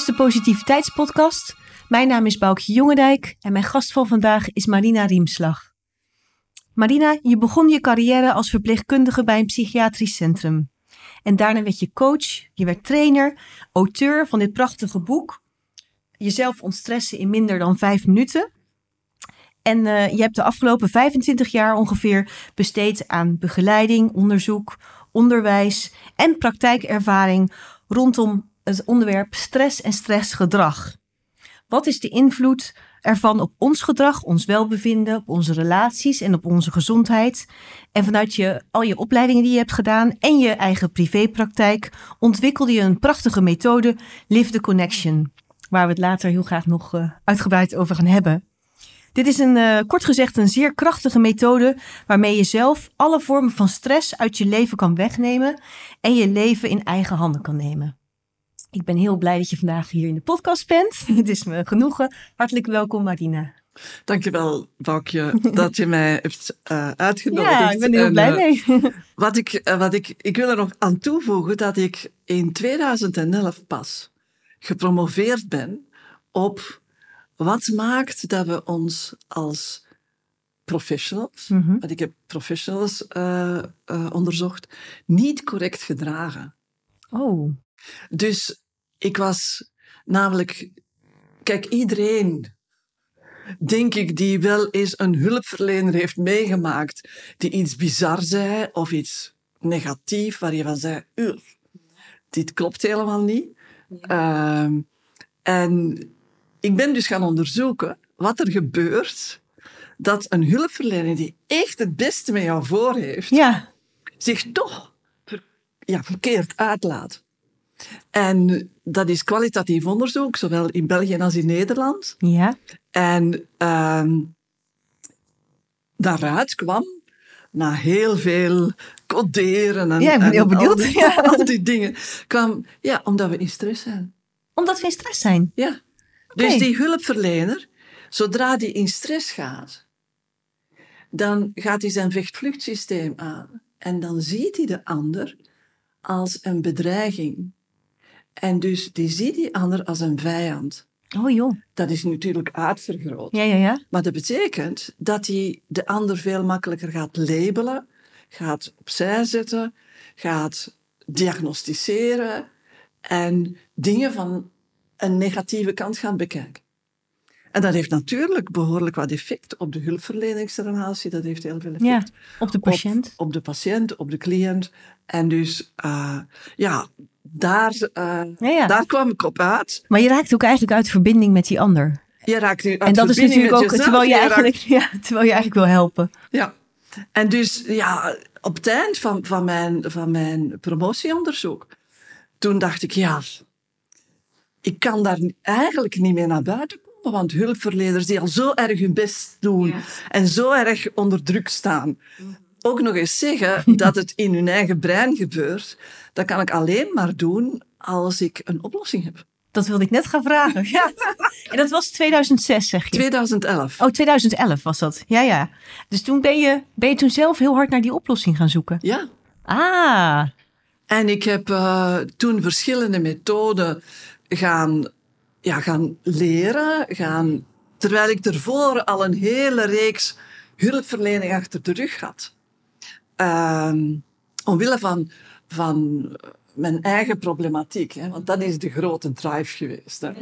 is de Positiviteitspodcast. Mijn naam is Boukje Jongendijk en mijn gast van vandaag is Marina Riemslag. Marina, je begon je carrière als verpleegkundige bij een psychiatrisch centrum. En daarna werd je coach, je werd trainer, auteur van dit prachtige boek. Jezelf ontstressen in minder dan vijf minuten. En uh, je hebt de afgelopen 25 jaar ongeveer besteed aan begeleiding, onderzoek, onderwijs en praktijkervaring rondom het onderwerp stress en stressgedrag. Wat is de invloed ervan op ons gedrag, ons welbevinden, op onze relaties en op onze gezondheid? En vanuit je, al je opleidingen die je hebt gedaan en je eigen privépraktijk ontwikkelde je een prachtige methode, Live the Connection, waar we het later heel graag nog uh, uitgebreid over gaan hebben. Dit is een, uh, kort gezegd een zeer krachtige methode waarmee je zelf alle vormen van stress uit je leven kan wegnemen en je leven in eigen handen kan nemen. Ik ben heel blij dat je vandaag hier in de podcast bent. Het is me genoegen. Hartelijk welkom, Marina. Dankjewel, Boukje, dat je mij hebt uh, uitgenodigd. Ja, ik ben heel en, blij mee. Uh, wat ik, uh, wat ik, ik wil er nog aan toevoegen dat ik in 2011 pas gepromoveerd ben op wat maakt dat we ons als professionals, mm -hmm. want ik heb professionals onderzocht, niet correct gedragen. Oh. Dus ik was namelijk, kijk, iedereen, denk ik, die wel eens een hulpverlener heeft meegemaakt, die iets bizar zei of iets negatief, waar je van zei, dit klopt helemaal niet. Ja. Uh, en ik ben dus gaan onderzoeken wat er gebeurt dat een hulpverlener die echt het beste met jou voor heeft, ja. zich toch ja, verkeerd uitlaat. En dat is kwalitatief onderzoek, zowel in België als in Nederland. Ja. En uh, daaruit kwam, na heel veel coderen en, ja, ik ben heel benieuwd. Al, die, ja. al die dingen, kwam, ja, omdat we in stress zijn. Omdat we in stress zijn? Ja. Okay. Dus die hulpverlener, zodra die in stress gaat, dan gaat hij zijn vechtvluchtsysteem aan. En dan ziet hij de ander als een bedreiging. En dus die ziet die ander als een vijand. Oh joh. Dat is natuurlijk uitvergroot. Ja, ja, ja. Maar dat betekent dat hij de ander veel makkelijker gaat labelen, gaat opzij zetten, gaat diagnosticeren en dingen van een negatieve kant gaan bekijken. En dat heeft natuurlijk behoorlijk wat effect op de hulpverleningsrelatie. Dat heeft heel veel effect. Ja, op de patiënt. Op, op de patiënt, op de cliënt. En dus, uh, ja, daar, uh, ja, ja. daar kwam ik op uit. Maar je raakt ook eigenlijk uit verbinding met die ander. Je raakt uit En dat is natuurlijk ook, jezelf, terwijl je, je eigenlijk, ja, terwijl je eigenlijk wil helpen. Ja. En dus, ja, op het eind van, van, mijn, van mijn promotieonderzoek, toen dacht ik, ja, ik kan daar eigenlijk niet meer naar buiten komen. Want hulpverleners die al zo erg hun best doen ja. en zo erg onder druk staan, ook nog eens zeggen dat het in hun eigen brein gebeurt, dat kan ik alleen maar doen als ik een oplossing heb. Dat wilde ik net gaan vragen. Ja. En dat was 2006, zeg je? 2011. Oh, 2011 was dat. Ja, ja. Dus toen ben je, ben je toen zelf heel hard naar die oplossing gaan zoeken? Ja. Ah. En ik heb uh, toen verschillende methoden gaan, ja, gaan leren, gaan, terwijl ik ervoor al een hele reeks hulpverlening achter de rug had. Um, omwille van, van mijn eigen problematiek, hè, want dat is de grote drive geweest. Hè.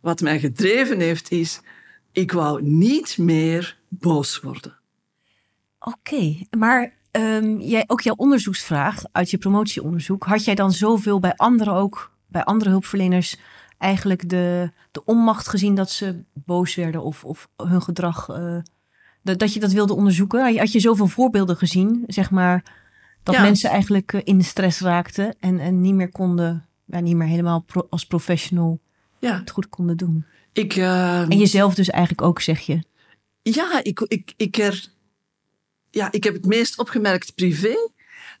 Wat mij gedreven heeft is, ik wou niet meer boos worden. Oké, okay, maar um, jij, ook jouw onderzoeksvraag uit je promotieonderzoek, had jij dan zoveel bij anderen ook, bij andere hulpverleners, eigenlijk de, de onmacht gezien dat ze boos werden of, of hun gedrag, uh, dat, dat je dat wilde onderzoeken? Had je, zoveel voorbeelden gezien, zeg maar, dat ja. mensen eigenlijk uh, in de stress raakten en, en niet meer konden, ja, niet meer helemaal pro, als professional ja. het goed konden doen? Ik, uh, en jezelf dus eigenlijk ook, zeg je? Ja, ik, ik, ik, er, ja, ik heb het meest opgemerkt privé.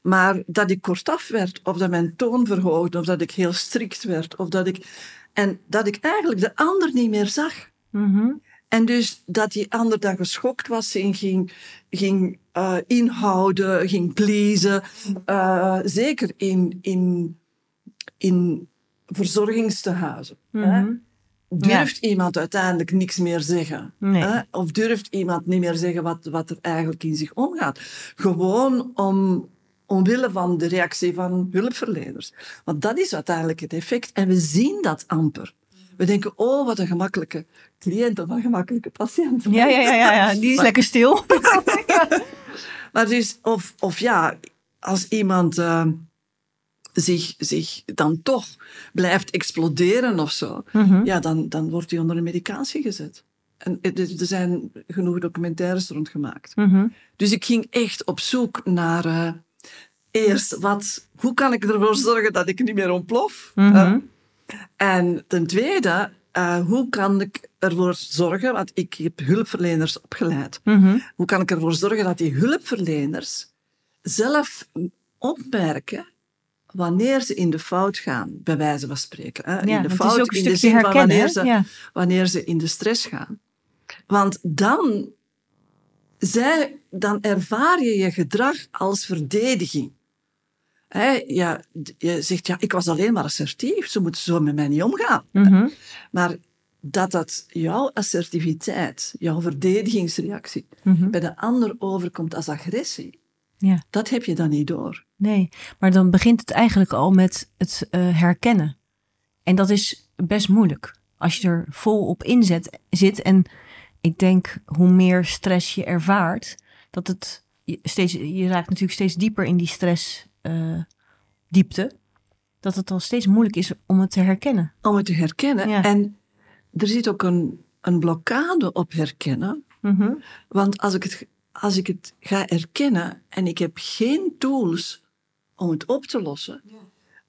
Maar dat ik kortaf werd, of dat mijn toon verhoogde, of dat ik heel strikt werd, of dat ik. En dat ik eigenlijk de ander niet meer zag. Mm -hmm. En dus dat die ander dan geschokt was en ging, ging uh, inhouden, ging pleasen. Uh, zeker in, in, in verzorgingstehuizen. Mhm. Durft iemand uiteindelijk niks meer zeggen? Nee. Hè? Of durft iemand niet meer zeggen wat, wat er eigenlijk in zich omgaat? Gewoon om, omwille van de reactie van hulpverleners. Want dat is uiteindelijk het effect. En we zien dat amper. We denken, oh, wat een gemakkelijke cliënt of een gemakkelijke patiënt. Ja, ja, ja, ja, ja, die is lekker stil. Maar dus, of, of ja, als iemand eh, zich, zich dan toch blijft exploderen of zo, Mhm. ja, dan, dan wordt hij onder een medicatie gezet. En er er zijn genoeg documentaires rond gemaakt. Mhm. Dus ik ging echt op zoek naar eh, eerst wat, hoe kan ik ervoor zorgen dat ik niet meer ontplof? Mhm. Eh, en ten tweede, eh, hoe kan ik ervoor zorgen, want ik heb hulpverleners opgeleid, Mhm. hoe kan ik ervoor zorgen dat die hulpverleners zelf opmerken wanneer ze in de fout gaan, bij wijze van spreken. Hè? Ja, in de fout in de zin van wanneer ze, Ja. wanneer ze in de stress gaan. Want dan, zij, dan ervaar je je gedrag als verdediging. Hè, ja, je zegt, ja, ik was alleen maar assertief, ze moeten zo met mij niet omgaan. Mhm. Maar dat dat jouw assertiviteit, jouw verdedigingsreactie, Mhm. bij de ander overkomt als agressie, Ja. dat heb je dan niet door. Nee, maar dan begint het eigenlijk al met het eh, herkennen. En dat is best moeilijk. Als je er vol op inzet zit. En ik denk, hoe meer stress je ervaart, dat het je steeds, je raakt natuurlijk steeds dieper in die stress eh, diepte. Dat het al steeds moeilijk is om het te herkennen. Om het te herkennen. Ja. En er zit ook een, een blokkade op herkennen. Mhm. Want als ik, het, als ik het ga erkennen en ik heb geen tools om het op te lossen,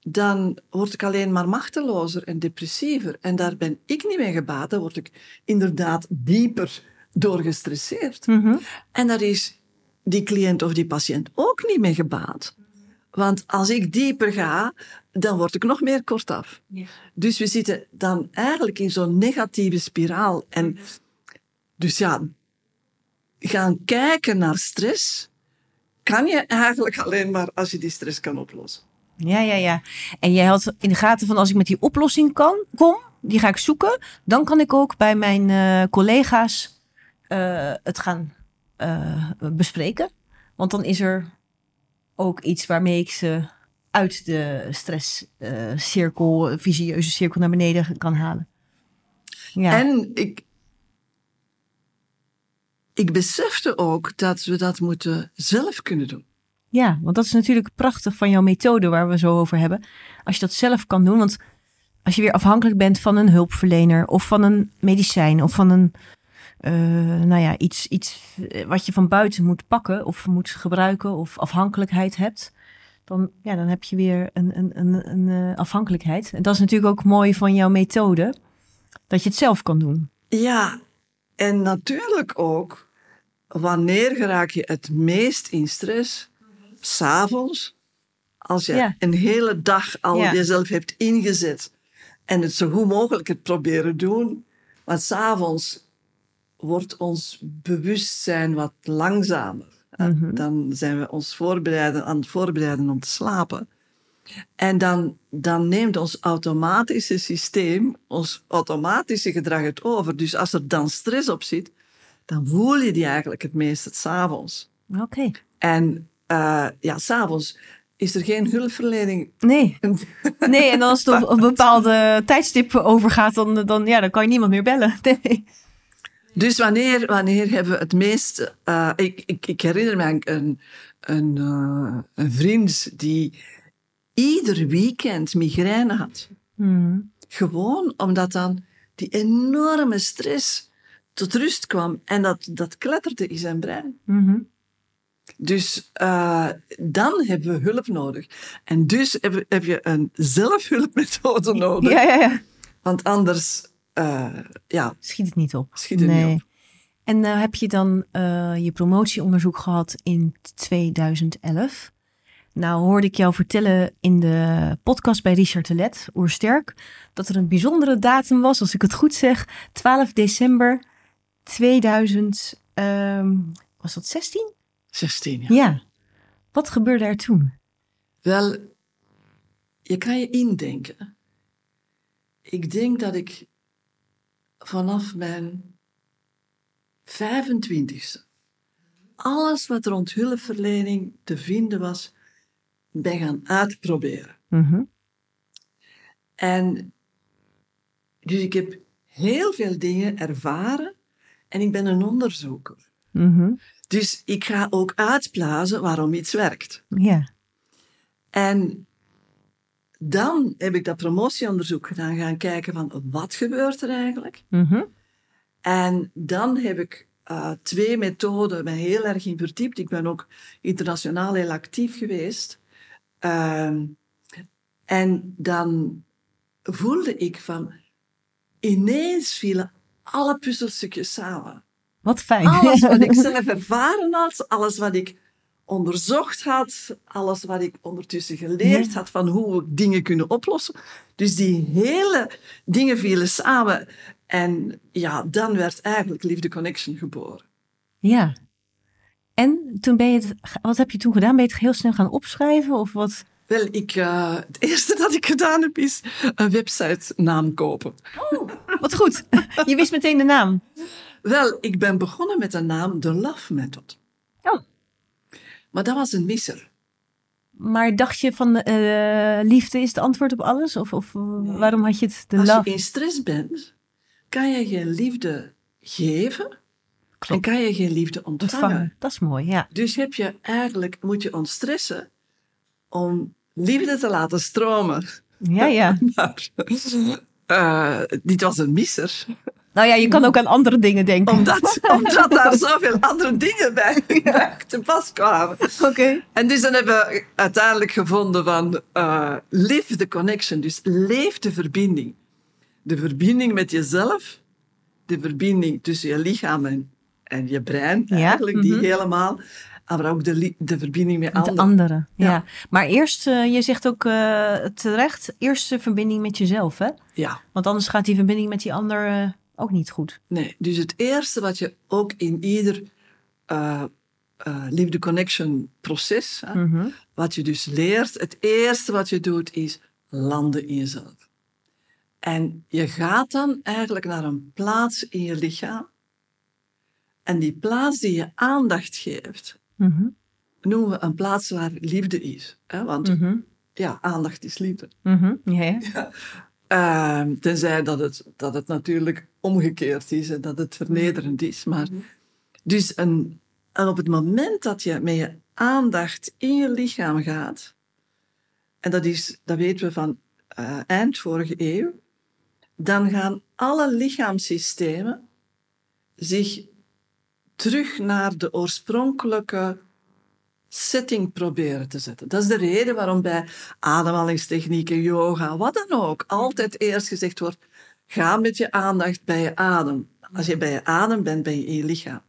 dan word ik alleen maar machtelozer en depressiever. En daar ben ik niet mee gebaat. Dan word ik inderdaad dieper door gestresseerd. Mhm. En daar is die cliënt of die patiënt ook niet mee gebaat. Want als ik dieper ga, dan word ik nog meer kortaf. Dus we zitten dan eigenlijk in zo'n negatieve spiraal. En dus ja, gaan kijken naar stress kan je eigenlijk alleen maar als je die stress kan oplossen. Ja, ja, ja. En jij had in de gaten van als ik met die oplossing kan, kom, die ga ik zoeken. Dan kan ik ook bij mijn eh, collega's eh, het gaan eh, bespreken. Want dan is er ook iets waarmee ik ze uit de stresscirkel, visieuze cirkel naar beneden kan halen. Ja. En ik, ik besefte ook dat we dat moeten zelf kunnen doen. Ja, want dat is natuurlijk prachtig van jouw methode waar we zo over hebben. Als je dat zelf kan doen, want als je weer afhankelijk bent van een hulpverlener of van een medicijn of van een, eh, nou ja, iets, iets eh, wat je van buiten moet pakken of moet gebruiken of afhankelijkheid hebt, dan, ja, dan heb je weer een, een, een, een eh, afhankelijkheid. En dat is natuurlijk ook mooi van jouw methode, dat je het zelf kan doen. Ja, en natuurlijk ook, wanneer geraak je het meest in stress? S'avonds, als je Ja. een hele dag al Ja. jezelf hebt ingezet en het zo goed mogelijk het proberen doen. Want s'avonds wordt ons bewustzijn wat langzamer. hè. Mhm. Dan zijn we ons voorbereiden, aan het voorbereiden om te slapen. En dan, dan neemt ons automatische systeem, ons automatische gedrag het over. Dus als er dan stress op zit, dan voel je die eigenlijk het meest s'avonds. Oké. En uh, ja, s'avonds is er geen hulpverlening. Nee. Nee, en als het op een bepaalde tijdstip overgaat, dan, dan, ja, dan kan je niemand meer bellen. Nee. Dus wanneer, wanneer hebben we het meest... Uh, ik, ik, ik herinner me een, een, uh, een vriend die ieder weekend migraine had. Hmm. Gewoon omdat dan die enorme stress tot rust kwam. En dat, dat kletterde in zijn brein. Mm -hmm. Dus uh, dan hebben we hulp nodig. En dus heb, heb je een zelfhulpmethode nodig. Ja, ja, ja. Want anders uh, ja, schiet het niet op. Schiet het nee. niet op. En uh, heb je dan uh, je promotieonderzoek gehad in 2011? Nou hoorde ik jou vertellen in de podcast bij Richard de Let, Oersterk, dat er een bijzondere datum was, als ik het goed zeg, 12 december 2000, um, was dat 16? 16, ja. Ja. Wat gebeurde er toen? Wel, je kan je indenken ik denk dat ik vanaf mijn 25ste alles wat rond hulpverlening te vinden was, ben gaan uitproberen. Mhm. En dus ik heb heel veel dingen ervaren en ik ben een onderzoeker. Mhm. Dus ik ga ook uitblazen waarom iets werkt. Ja. En dan heb ik dat promotieonderzoek gedaan, gaan kijken van wat gebeurt er eigenlijk. Mhm. En dan heb ik eh, twee methoden me heel erg in verdiept. Ik ben ook internationaal heel actief geweest. Ehm, en dan voelde ik van, ineens vielen alle puzzelstukjes samen. Wat fijn. Alles wat ik zelf ervaren had, alles wat ik onderzocht had, alles wat ik ondertussen geleerd had van hoe we dingen kunnen oplossen. Dus die hele dingen vielen samen. En ja, dan werd eigenlijk Liefde Connection geboren. Ja. En toen ben je het, wat heb je toen gedaan? Ben je het heel snel gaan opschrijven of wat? Wel, ik, eh, het eerste dat ik gedaan heb is een website naam kopen. Wat goed. Je wist meteen de naam. Wel, ik ben begonnen met de naam The Love Method. Oh. Maar dat was een misser. Maar dacht je van eh, liefde is het antwoord op alles? Of, of waarom had je het de Als love? je in stress bent, kan je geen liefde geven en Klopt. kan je geen liefde ontvangen. Ontvangen. Dat is mooi, ja. Dus heb je eigenlijk, moet je ontstressen om liefde te laten stromen. Ja, ja. Maar, eh, dit was een misser. Nou ja, je kan ook aan andere dingen denken. Omdat, omdat daar zoveel andere dingen bij, bij te pas kwamen. Oké. En dus dan hebben we uiteindelijk gevonden van eh, live the connection. Dus leef de verbinding. De verbinding met jezelf. De verbinding tussen je lichaam en, en je brein. Ja, Eigenlijk die mhm. helemaal. Maar ook de, de verbinding met Met de anderen. anderen. Ja. Ja. Maar eerst, eh, je zegt ook eh, terecht, eerst de verbinding met jezelf, hè? Ja, Want anders gaat die verbinding met die ander ook niet goed. nee. Dus het eerste wat je ook in ieder eh eh, liefde connection proces, hè, Mhm. wat je dus leert, het eerste wat je doet is landen in jezelf. En je gaat dan eigenlijk naar een plaats in je lichaam. En die plaats die je aandacht geeft, Mhm. noemen we een plaats waar liefde is. Hè? Want Mhm. ja, aandacht is liefde. Ja. Ehm, tenzij dat het, dat het natuurlijk omgekeerd is en dat het vernederend is. Maar, dus een, en op het moment dat je met je aandacht in je lichaam gaat, en dat, is, dat weten we van eh, eind vorige eeuw, dan gaan alle lichaamssystemen zich terug naar de oorspronkelijke setting proberen te zetten. Dat is de reden waarom bij ademhalingstechnieken, yoga, wat dan ook, altijd eerst gezegd wordt, ga met je aandacht bij je adem. Als je bij je adem bent, ben je in je lichaam.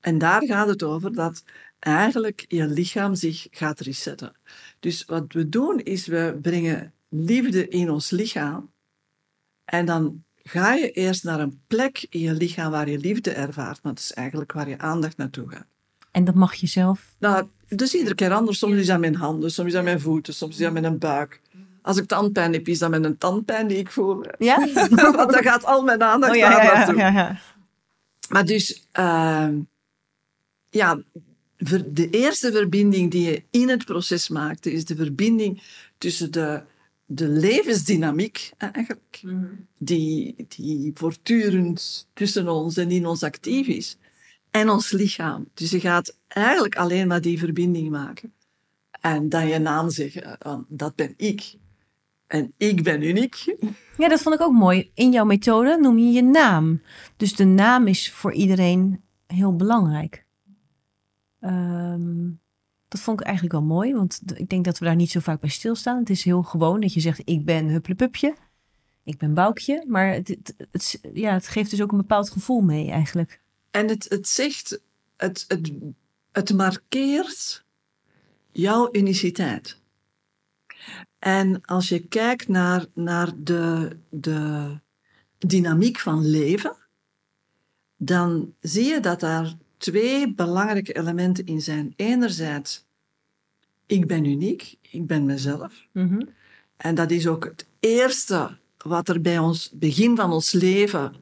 En daar gaat het over dat eigenlijk je lichaam zich gaat resetten. Dus wat we doen is, we brengen liefde in ons lichaam en dan ga je eerst naar een plek in je lichaam waar je liefde ervaart. Maar dat is eigenlijk waar je aandacht naartoe gaat. En dat mag je zelf. Nou, dus iedere keer anders. Soms is dat mijn handen, soms is dat mijn voeten, soms is dat mijn buik. Als ik tandpijn heb, is dat met een tandpijn die ik voel. Ja? Want dan gaat al mijn aandacht Oh ja. Maar dus, ehm, ja, de eerste verbinding die je in het proces maakte, is de verbinding tussen de, de levensdynamiek eigenlijk, die, die voortdurend tussen ons en in ons actief is, en ons lichaam. Dus je gaat eigenlijk alleen maar die verbinding maken. En dan je naam zeggen, dat ben ik. En ik ben uniek. Ja, dat vond ik ook mooi. In jouw methode noem je je naam. Dus de naam is voor iedereen heel belangrijk. Ehm, dat vond ik eigenlijk wel mooi, want ik denk dat we daar niet zo vaak bij stilstaan. Het is heel gewoon dat je zegt, ik ben Hupplepupje, ik ben Boukje. Maar het- ja, het geeft dus ook een bepaald gevoel mee eigenlijk. En het, het zegt, het, het, het markeert jouw uniciteit. En als je kijkt naar, naar de, de dynamiek van leven, dan zie je dat daar twee belangrijke elementen in zijn. Enerzijds, ik ben uniek, ik ben mezelf. Mhm. En dat is ook het eerste wat er bij ons begin van ons leven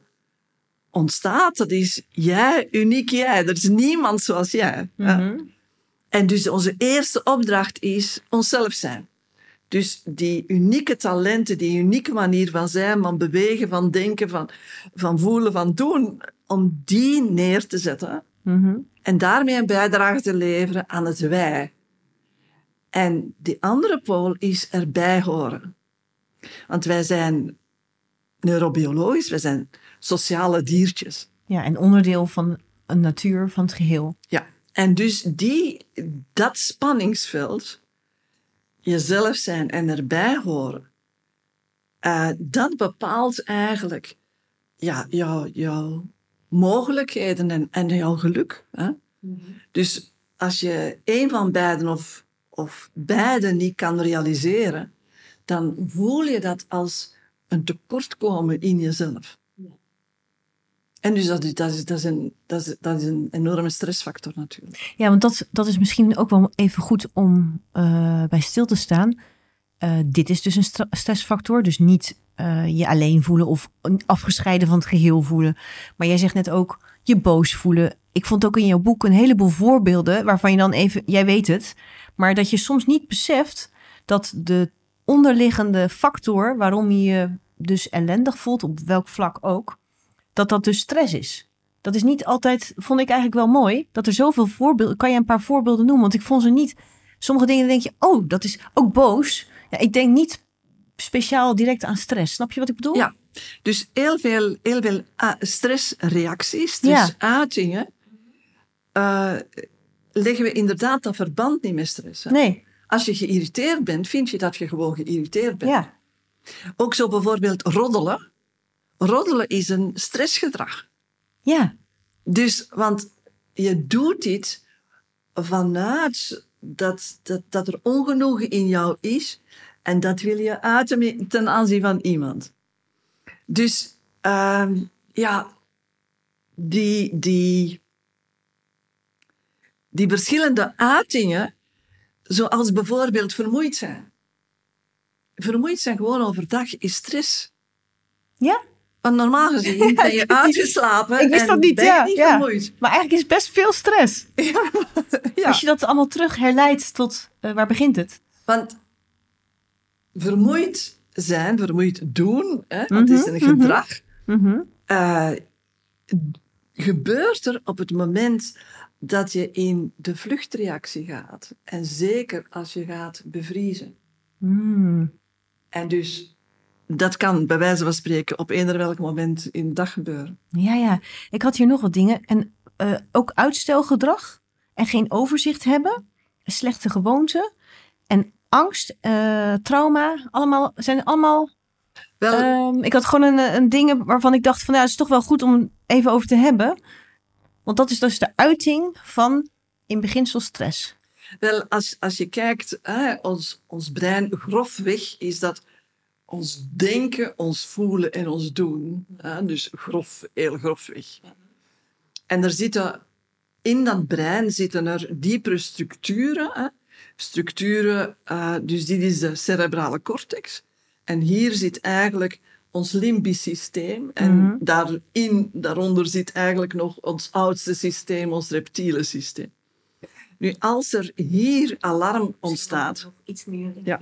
ontstaat, dat is jij, uniek jij. Er is niemand zoals jij. Mhm. En dus onze eerste opdracht is onszelf zijn. Dus die unieke talenten, die unieke manier van zijn, van bewegen, van denken, van, van voelen, van doen, om die neer te zetten Mhm. en daarmee een bijdrage te leveren aan het wij. En die andere pool is erbij horen. Want wij zijn neurobiologisch, wij zijn sociale diertjes. Ja, en onderdeel van een natuur, van het geheel. Ja. En dus die, dat spanningsveld, jezelf zijn en erbij horen, eh, dat bepaalt eigenlijk ja, jouw, jouw mogelijkheden en, en jouw geluk. Hè? Dus als je een van beiden of, of beide niet kan realiseren, dan voel je dat als een tekortkomen in jezelf. En dus dat dat, is, dat, is een, dat, is, dat is een enorme stressfactor natuurlijk. Ja, want dat, dat is misschien ook wel even goed om eh, bij stil te staan. Eh, dit is dus een stressfactor. Dus niet eh, je alleen voelen of afgescheiden van het geheel voelen. Maar jij zegt net ook je boos voelen. Ik vond ook in jouw boek een heleboel voorbeelden waarvan je dan even, jij weet het, maar dat je soms niet beseft dat de onderliggende factor waarom je je dus ellendig voelt, op welk vlak ook, dat dat dus stress is. Dat is niet altijd, vond ik eigenlijk wel mooi, dat er zoveel voorbeelden, kan je een paar voorbeelden noemen? Want ik vond ze niet, sommige dingen denk je, oh, dat is ook boos. Ja, ik denk niet speciaal direct aan stress. Snap je wat ik bedoel? Ja. Dus heel veel, heel veel ah, stressreacties, Ja. stressuitingen, eh, leggen we inderdaad dat verband niet met stress. hè. Nee, Als je geïrriteerd bent, vind je dat je gewoon geïrriteerd bent. ja. Ook zo bijvoorbeeld roddelen. Roddelen is een stressgedrag. Ja, Dus, want je doet dit vanuit dat, dat, dat er ongenoegen in jou is en dat wil je uiten ten aanzien van iemand. Dus, ehm, ja, die, die, die verschillende uitingen, zoals bijvoorbeeld vermoeid zijn. Vermoeid zijn gewoon overdag is stress. ja. Want normaal gezien ben je uitgeslapen Ik wist en dat niet, ben je ja, niet ja. vermoeid. Maar eigenlijk is best veel stress. Ja. Als je dat allemaal terug herleidt tot, eh, waar begint het? Want vermoeid zijn, vermoeid doen, hè, het is een gedrag, Mhm. eh, gebeurt er op het moment dat je in de vluchtreactie gaat. En zeker als je gaat bevriezen. Mm. En dus dat kan bij wijze van spreken op eender welk moment in de dag gebeuren. Ja, ja. Ik had hier nog wat dingen. En eh, ook uitstelgedrag en geen overzicht hebben. Slechte gewoonten. En angst, eh, trauma. Allemaal, zijn allemaal... Wel, ehm, ik had gewoon een, een dingen waarvan ik dacht van... Ja, het is toch wel goed om even over te hebben. Want dat is dus de uiting van in beginsel stress. Wel, als, als je kijkt, hè, ons, ons brein grofweg is dat ons denken, ons voelen en ons doen. Hè, dus grof, heel grofweg. En er zitten, in dat brein zitten er diepere structuren. Hè, structuren, eh, dus dit is de cerebrale cortex. En hier zit eigenlijk ons limbisch systeem. En Mhm. daarin, daaronder zit eigenlijk nog ons oudste systeem, ons reptiele systeem. Nu, als er hier alarm ontstaat, Iets meer. Ja.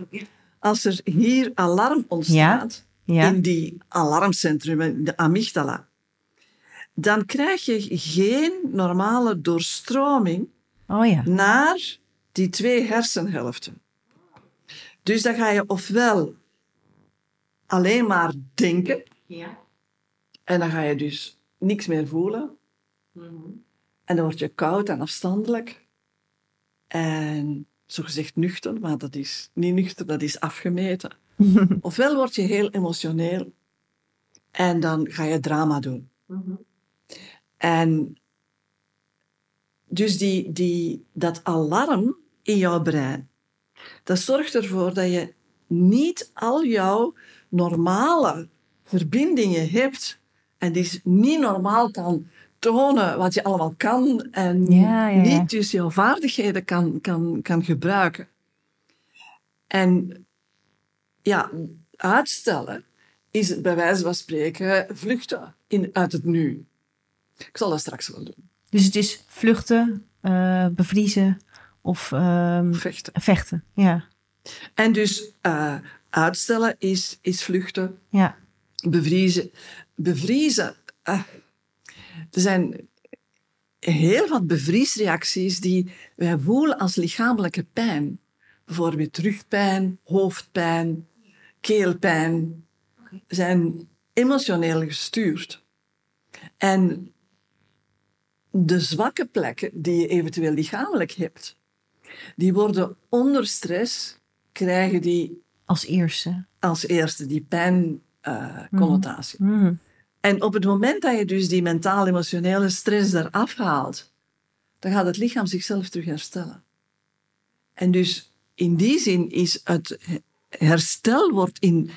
Als er hier alarm ontstaat, Ja. in die alarmcentrum, in de amygdala, dan krijg je geen normale doorstroming Oh ja. naar die twee hersenhelften. Dus dan ga je ofwel alleen maar denken, Ja. en dan ga je dus niks meer voelen. En dan word je koud en afstandelijk. En zogezegd nuchter, maar dat is niet nuchter, dat is afgemeten. Ofwel word je heel emotioneel en dan ga je drama doen. En dus die, die, dat alarm in jouw brein, dat zorgt ervoor dat je niet al jouw normale verbindingen hebt en dus niet normaal kan tonen wat je allemaal kan en Ja, ja, ja. niet dus jouw vaardigheden kan, kan, kan gebruiken. En ja, uitstellen is het bij wijze van spreken vluchten in, uit het nu. Ik zal dat straks wel doen. Dus het is vluchten, eh, bevriezen of ehm, Vechten. vechten. Ja, En dus eh, uitstellen is, is vluchten. ja. Bevriezen. Bevriezen. Eh, er zijn heel wat bevriesreacties die wij voelen als lichamelijke pijn. Bijvoorbeeld rugpijn, hoofdpijn, keelpijn. Zijn emotioneel gestuurd. En de zwakke plekken die je eventueel lichamelijk hebt, die worden onder stress, krijgen die Als eerste. als eerste die pijnconnotatie. Mhm. En op het moment dat je dus die mentaal-emotionele stress eraf haalt, dan gaat het lichaam zichzelf terug herstellen. En dus in die zin is het herstel wordt, in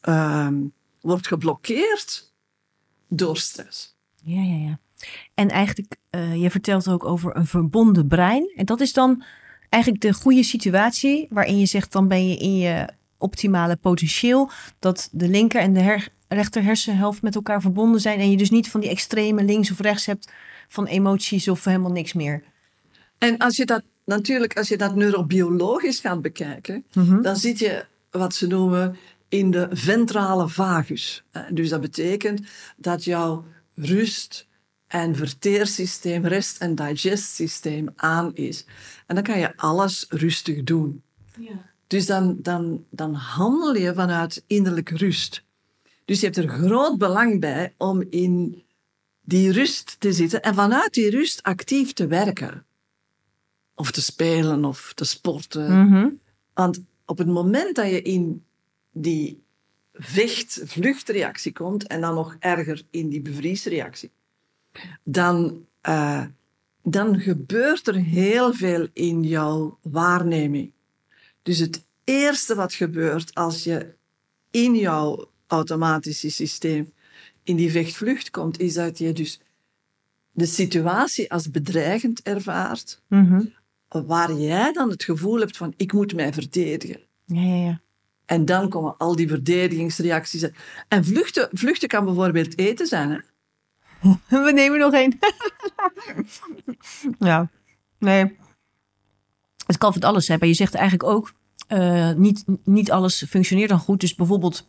ehm, wordt geblokkeerd door stress. Ja, ja, ja. En eigenlijk, eh, je vertelt ook over een verbonden brein. En dat is dan eigenlijk de goede situatie waarin je zegt, dan ben je in je optimale potentieel. Dat de linker en de her- rechter hersenhelft met elkaar verbonden zijn. En je dus niet van die extreme links of rechts hebt van emoties of helemaal niks meer. En als je dat natuurlijk, als je dat neurobiologisch gaat bekijken, dan zit je wat ze noemen in de ventrale vagus. Eh, Dus dat betekent dat jouw rust- en verteersysteem, rest- en digestsysteem aan is. En dan kan je alles rustig doen. Dus dan, dan, dan handel je vanuit innerlijke rust. Dus je hebt er groot belang bij om in die rust te zitten en vanuit die rust actief te werken. Of te spelen of te sporten. Mhm. Want op het moment dat je in die vecht-vluchtreactie komt en dan nog erger in die bevriesreactie, dan, eh, dan gebeurt er heel veel in jouw waarneming. Dus het eerste wat gebeurt als je in jouw automatische systeem in die vecht-vlucht komt, is dat je dus de situatie als bedreigend ervaart, Mhm. waar jij dan het gevoel hebt van ik moet mij verdedigen. Ja, ja, ja. En dan komen al die verdedigingsreacties. En vluchten, vluchten kan bijvoorbeeld eten zijn. Hè? We nemen nog één. ja, nee. Het kan van alles zijn. Maar je zegt eigenlijk ook, eh, niet, niet alles functioneert dan goed. Dus bijvoorbeeld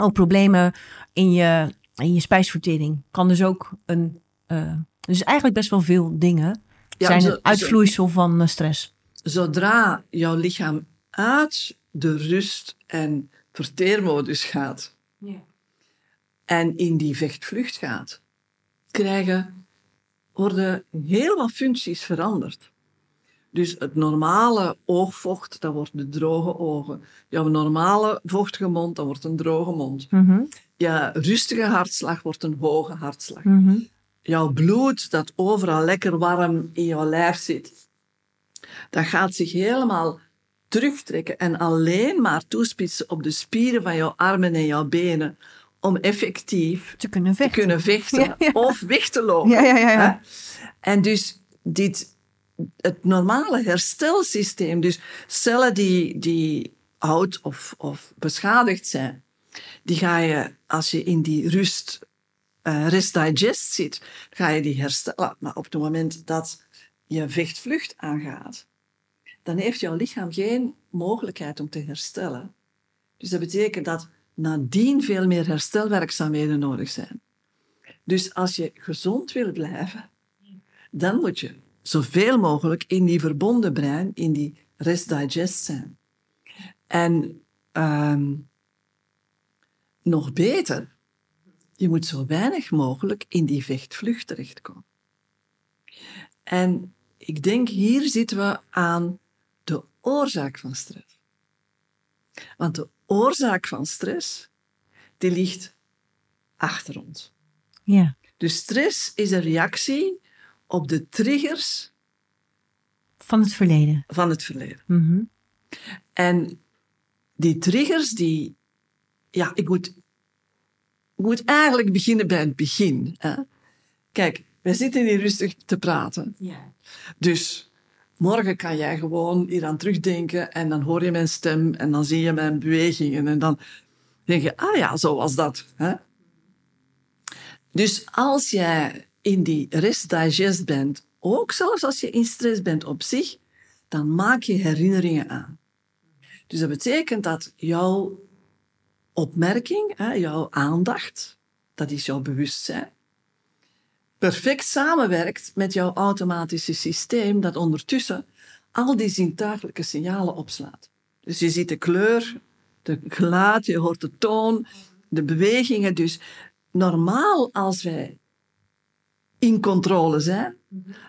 ook problemen in je, in je spijsvertering. Kan dus ook een... eh, dus eigenlijk best wel veel dingen Ja, zijn zo- een uitvloeisel van eh, stress. Zodra jouw lichaam uit de rust- en verteermodus gaat en in die vechtvlucht gaat, krijgen, worden heel wat functies veranderd. Dus het normale oogvocht, dat wordt de droge ogen. Jouw normale vochtige mond, dat wordt een droge mond. Mhm, Je rustige hartslag wordt een hoge hartslag. mhm. Jouw bloed, dat overal lekker warm in jouw lijf zit, dat gaat zich helemaal terugtrekken en alleen maar toespitsen op de spieren van jouw armen en jouw benen om effectief Te kunnen te vechten. kunnen vechten Ja, ja. of weg te lopen. Ja, ja, ja, ja. En dus dit, het normale herstelsysteem, dus cellen die, die oud of, of beschadigd zijn, die ga je, als je in die rust, eh rest digest zit, ga je die herstellen. Maar op het moment dat je vechtvlucht aangaat, dan heeft jouw lichaam geen mogelijkheid om te herstellen. Dus dat betekent dat nadien veel meer herstelwerkzaamheden nodig zijn. Dus als je gezond wil blijven, dan moet je zoveel mogelijk in die verbonden brein, in die rest digest zijn. En ehm, nog beter, je moet zo weinig mogelijk in die vechtvlucht terechtkomen. En ik denk, hier zitten we aan de oorzaak van stress. Want de oorzaak van stress, die ligt achter ons. Ja. Dus stress is een reactie op de triggers Van het verleden. van het verleden. Mhm. En die triggers, die... Ja, ik moet, moet eigenlijk beginnen bij het begin. Hè? Kijk, wij zitten hier rustig te praten. Dus morgen kan jij gewoon hier aan terugdenken en dan hoor je mijn stem en dan zie je mijn bewegingen en dan... denk je, ah ja, zo was dat. Hè? Dus als jij in die rest digest bent, ook zelfs als je in stress bent op zich, dan maak je herinneringen aan. Dus dat betekent dat jouw opmerking, jouw aandacht, dat is jouw bewustzijn, perfect samenwerkt met jouw automatische systeem dat ondertussen al die zintuigelijke signalen opslaat. Dus je ziet de kleur, de geluid, je hoort de toon, de bewegingen. Dus normaal als wij in controle zijn,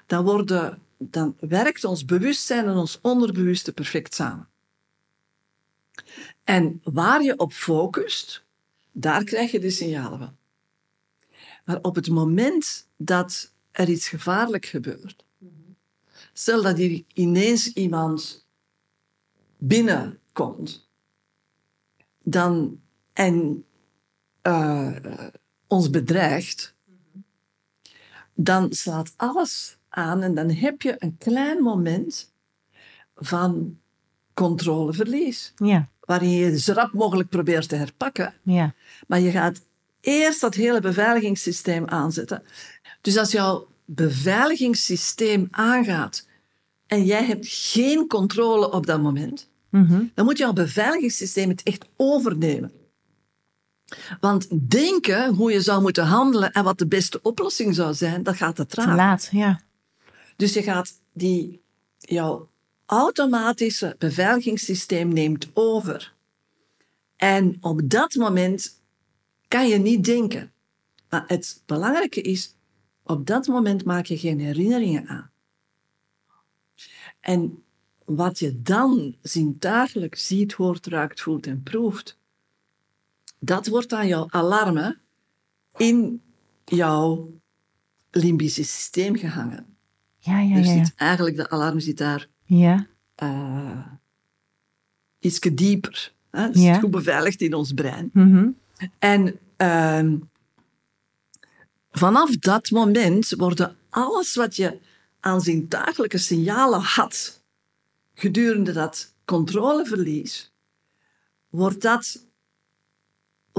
dan, worden, dan werkt ons bewustzijn en ons onderbewuste perfect samen. En waar je op focust, daar krijg je de signalen van. Maar op het moment dat er iets gevaarlijk gebeurt, stel dat hier ineens iemand binnenkomt, dan, en uh, ons bedreigt, dan slaat alles aan en dan heb je een klein moment van controleverlies. Ja. Waarin je zo rap mogelijk probeert te herpakken. Ja. Maar je gaat eerst dat hele beveiligingssysteem aanzetten. Dus als jouw beveiligingssysteem aangaat en jij hebt geen controle op dat moment, Mhm. dan moet jouw beveiligingssysteem het echt overnemen. Want denken hoe je zou moeten handelen en wat de beste oplossing zou zijn, dat gaat te Te traag. laat, ja. Dus je gaat die, jouw automatische beveiligingssysteem neemt over. En op dat moment kan je niet denken. Maar het belangrijke is, op dat moment maak je geen herinneringen aan. En wat je dan zintuigelijk ziet, hoort, ruikt, voelt en proeft, dat wordt aan jouw alarmen in jouw limbische systeem gehangen. Ja, ja, Dus ja. ja. zit eigenlijk, de alarm zit daar Ja, uh, iets dieper. Hè? Het Ja. zit goed beveiligd in ons brein. Mhm. En ehm, vanaf dat moment worden alles wat je aan zintuigelijke signalen had gedurende dat controleverlies, wordt dat,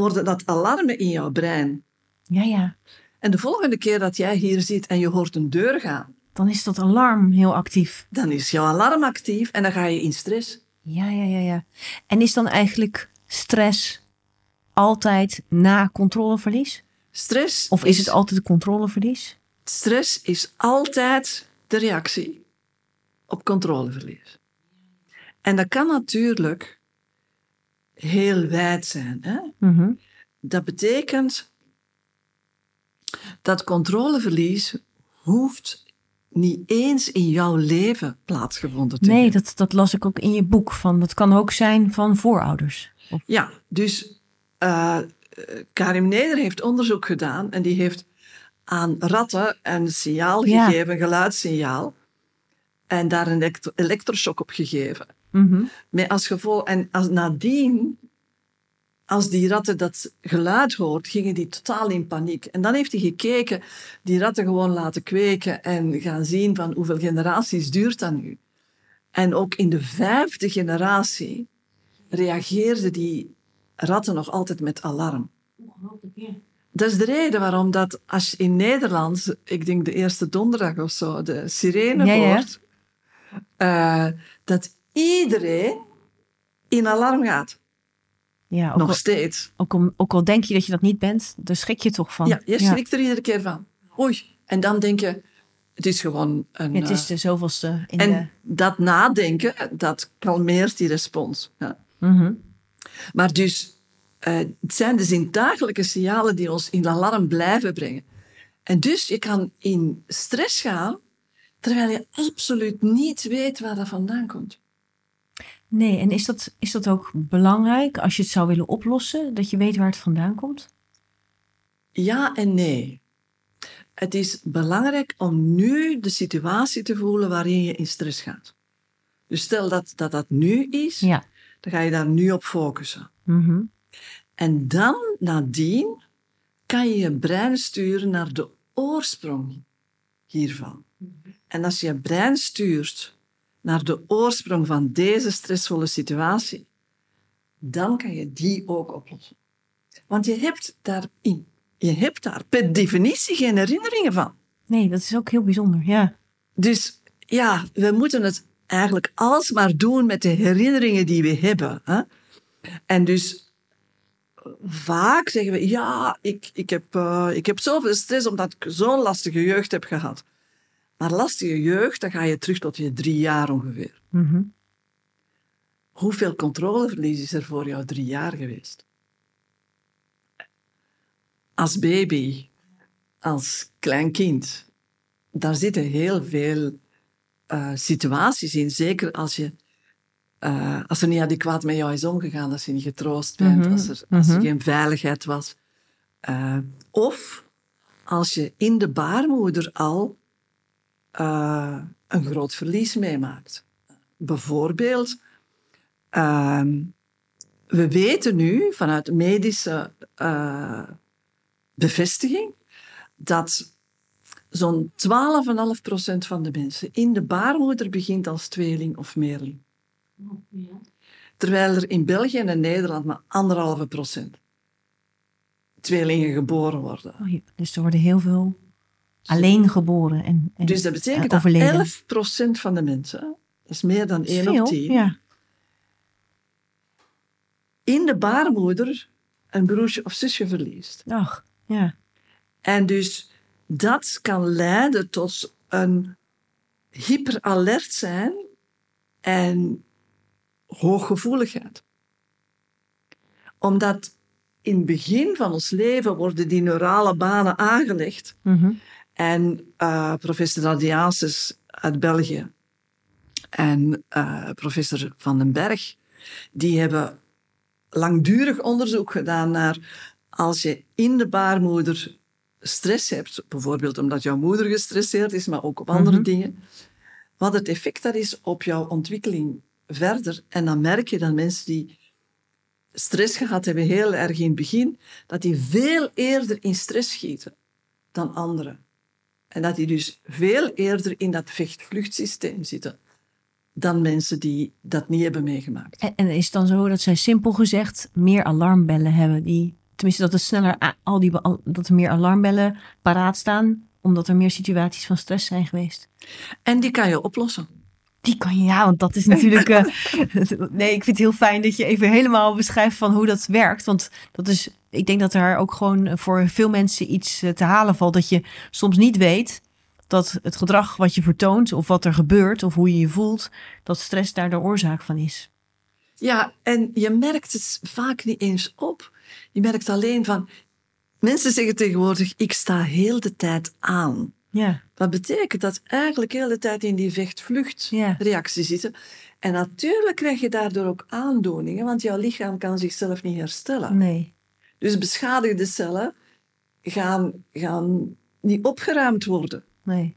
worden dat alarmen in jouw brein. ja, ja. En de volgende keer dat jij hier zit en je hoort een deur gaan, Dan is dat alarm heel actief. dan is jouw alarm actief en dan ga je in stress. Ja, ja, ja, ja. En is dan eigenlijk stress altijd na controleverlies? Stress Of is het altijd controleverlies? Stress is altijd de reactie op controleverlies. En dat kan natuurlijk heel wijd zijn. Hè? Mhm. Dat betekent dat controleverlies hoeft niet eens in jouw leven plaatsgevonden te Nee, hebben. dat, dat las ik ook in je boek. Van, dat kan ook zijn van voorouders. Of, Ja, dus eh, Karim Neder heeft onderzoek gedaan en die heeft aan ratten een signaal Ja. gegeven, een geluidssignaal, en daar een elektro- elektroshock op gegeven. Mhm. Met als gevolg, en als nadien, als die ratten dat geluid hoort, gingen die totaal in paniek. En dan heeft hij gekeken, die ratten gewoon laten kweken en gaan zien van hoeveel generaties duurt dat nu. En ook in de vijfde generatie reageerden die ratten nog altijd met alarm. Dat is de reden waarom dat als je in Nederland, ik denk de eerste donderdag of zo, de sirene Ja, ja. hoort, eh, dat iedereen in alarm gaat. Ja, Nog al, steeds. ook, al, ook al denk je dat je dat niet bent, daar schrik je toch van. Ja, je schrikt er iedere keer van. Oei. En dan denk je, het is gewoon een... Het is eh, de zoveelste in en de... dat nadenken, dat kalmeert die respons. Ja. Mhm. Maar dus, eh, het zijn de zintuigelijke signalen die ons in alarm blijven brengen. En dus je kan in stress gaan, terwijl je absoluut niet weet waar dat vandaan komt. Nee, en is dat, is dat ook belangrijk als je het zou willen oplossen? Dat je weet waar het vandaan komt? Ja en nee. Het is belangrijk om nu de situatie te voelen waarin je in stress gaat. Dus stel dat dat, dat nu is, Ja. dan ga je daar nu op focussen. Mhm. En dan, nadien, kan je je brein sturen naar de oorsprong hiervan. En als je je brein stuurt naar de oorsprong van deze stressvolle situatie, dan kan je die ook oplossen. Want je hebt, daar, je hebt daar per definitie geen herinneringen van. Nee, dat is ook heel bijzonder, ja. Dus ja, we moeten het eigenlijk alsmaar doen met de herinneringen die we hebben. Hè? En dus vaak zeggen we, ja, ik, ik, heb, uh, ik heb zoveel stress omdat ik zo'n lastige jeugd heb gehad. Maar lastige jeugd, dan ga je terug tot je drie jaar ongeveer. Mm Hoeveel controleverlies is er voor jou drie jaar geweest? Als baby, als klein kind, daar zitten heel veel uh, situaties in. Zeker als, je, uh, als er niet adequaat met jou is omgegaan, als je niet getroost bent, mm -hmm. als, er, als mm -hmm. er geen veiligheid was. Uh, of als je in de baarmoeder al een groot verlies meemaakt. Bijvoorbeeld, ehm, we weten nu vanuit medische bevestiging dat zo'n 12,5% van de mensen in de baarmoeder begint als tweeling of meerling. Ja. Terwijl er in België en Nederland maar anderhalve procent tweelingen geboren worden. Oh, ja. Dus er worden heel veel alleen geboren. En, en dus dat betekent overleden. dat 11% van de mensen, dat is meer dan 1 veel, op 10, Ja. in de baarmoeder een broertje of zusje verliest. Ach, ja. En dus dat kan leiden tot een hyperalert zijn en hooggevoeligheid. Omdat in het begin van ons leven worden die neurale banen aangelegd. Mhm. En uh, professor Radiasis uit België en uh, professor Van den Berg, die hebben langdurig onderzoek gedaan naar als je in de baarmoeder stress hebt, bijvoorbeeld omdat jouw moeder gestresseerd is, maar ook op andere Mhm. dingen, wat het effect dat is op jouw ontwikkeling verder. En dan merk je dat mensen die stress gehad hebben, heel erg in het begin, dat die veel eerder in stress schieten dan anderen. En dat die dus veel eerder in dat vecht-vluchtsysteem zitten dan mensen die dat niet hebben meegemaakt. En, en is het dan zo dat zij simpel gezegd meer alarmbellen hebben? Die, tenminste, dat, het sneller, al die, dat er meer alarmbellen paraat staan, omdat er meer situaties van stress zijn geweest. En die kan je oplossen. Die kan je, ja, want dat is natuurlijk. eh, nee, ik vind het heel fijn dat je even helemaal beschrijft van hoe dat werkt. Want dat is, ik denk dat er ook gewoon voor veel mensen iets eh, te halen valt. Dat je soms niet weet dat het gedrag wat je vertoont, of wat er gebeurt, of hoe je je voelt, dat stress daar de oorzaak van is. Ja, en je merkt het vaak niet eens op. Je merkt alleen van... Mensen zeggen tegenwoordig, ik sta heel de tijd aan. Ja, Dat betekent dat eigenlijk heel de tijd in die vecht-vlucht-reactie Ja. zitten. En natuurlijk krijg je daardoor ook aandoeningen, want jouw lichaam kan zichzelf niet herstellen. nee. Dus beschadigde cellen gaan, gaan niet opgeruimd worden. Nee.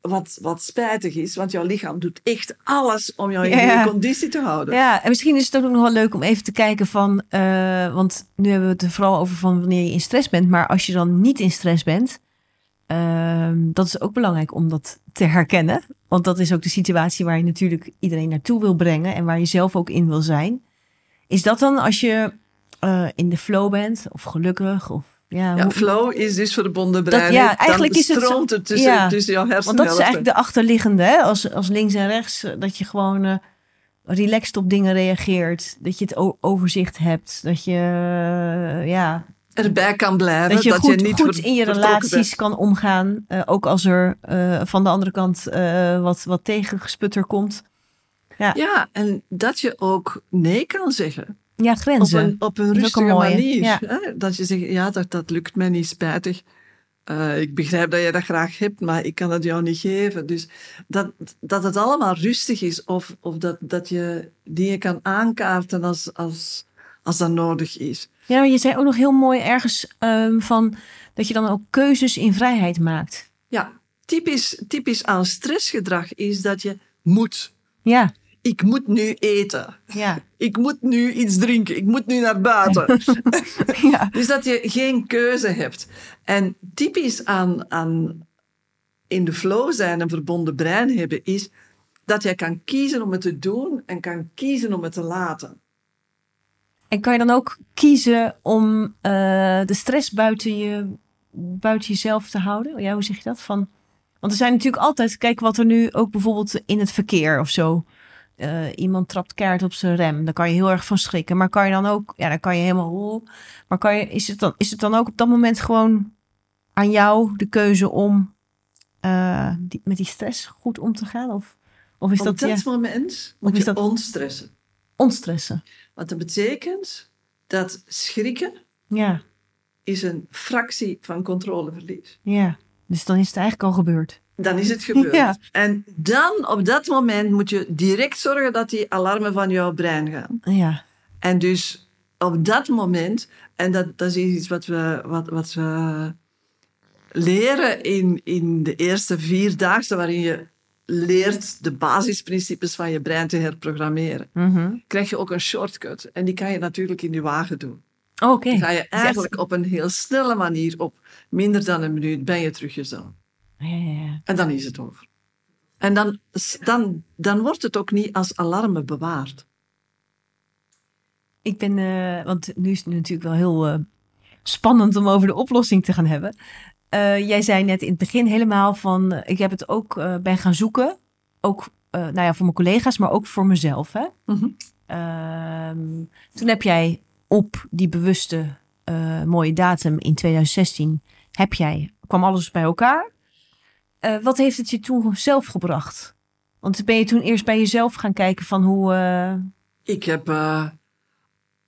Wat, wat spijtig is, want jouw lichaam doet echt alles om jou in Ja. goede conditie te houden. Ja, en misschien is het ook nog wel leuk om even te kijken van, eh, want nu hebben we het er vooral over van wanneer je in stress bent, maar als je dan niet in stress bent, ehm, dat is ook belangrijk om dat te herkennen, want dat is ook de situatie waar je natuurlijk iedereen naartoe wil brengen en waar je zelf ook in wil zijn. Is dat dan als je eh, in de flow bent of gelukkig of ja, Ja, hoe- flow is dus verbonden brein. ja, eigenlijk is het zo- het tussen, ja. tussen jouw Want dat is eigenlijk de achterliggende, hè? Als, als links en rechts, eh, dat je gewoon eh, relaxed op dingen reageert. Dat je het overzicht hebt. Dat je, ja, erbij kan blijven. dat je goed, niet goed in je relaties kan omgaan. eh, ook als er eh, van de andere kant eh, wat, wat tegengesputter komt. bent. Ja, en dat je ook nee kan zeggen. Ja, Op grenzen. een, op een ook een rustige manier. ja. Hè? Dat je zegt, ja, dat, dat lukt mij niet, spijtig. Ik begrijp dat je dat graag hebt, maar ik kan het jou niet geven. Dus dat, dat het allemaal rustig is of, of dat, dat je dingen kan aankaarten als, als, als dat nodig is. Ja, maar je zei ook nog heel mooi ergens ehm, van dat je dan ook keuzes in vrijheid maakt. Ja, typisch, typisch aan stressgedrag is dat je moet. Ja, Ik moet nu eten. ja, Ik moet nu iets drinken. Ik moet nu naar buiten. ja. dus dat je geen keuze hebt. En typisch aan, aan in de flow zijn en verbonden brein hebben is dat jij kan kiezen om het te doen en kan kiezen om het te laten. En kan je dan ook kiezen om eh, de stress buiten, je, buiten jezelf te houden? Ja, hoe zeg je dat? Van, want er zijn natuurlijk altijd, kijk wat er nu ook bijvoorbeeld in het verkeer of zo. eh, iemand trapt keihard op zijn rem. Daar kan je heel erg van schrikken. Maar kan je dan ook, ja, dan kan je helemaal. Maar kan je, is, het dan, is het dan ook op dat moment gewoon aan jou de keuze om eh, die, met die stress goed om te gaan? Of, of is Op dat, dat ja, moment moet is je dat- ontstressen. ontstressen? Want dat betekent dat schrikken Ja, is een fractie van controleverlies. ja. Dus dan is het eigenlijk al gebeurd. Dan is het gebeurd. Ja. En dan, op dat moment, moet je direct zorgen dat die alarmen van jouw brein gaan. Ja, En dus op dat moment, en dat, dat is iets wat we, wat, wat we leren in, in de eerste vier dagen, waarin je leert de basisprincipes van je brein te herprogrammeren, Mhm. krijg je ook een shortcut. En die kan je natuurlijk in je wagen doen. oké. Die ga je eigenlijk op een heel snelle manier, op minder dan een minuut, ben je terug jezelf. Ja, ja, ja. En dan is het over. En dan, dan, dan wordt het ook niet als alarmen bewaard. Ik ben, eh, want nu is het natuurlijk wel heel eh, spannend om over de oplossing te gaan hebben. Eh, jij zei net in het begin helemaal van, eh, ik heb het ook eh, ben gaan zoeken. Ook eh, nou ja, voor mijn collega's, maar ook voor mezelf. Hè? Mhm. Ehm, toen heb jij op die bewuste eh, mooie datum in 2016, heb jij, kwam alles bij elkaar. Eh, wat heeft het je toen zelf gebracht? Want ben je toen eerst bij jezelf gaan kijken van hoe... eh, Ik heb eh,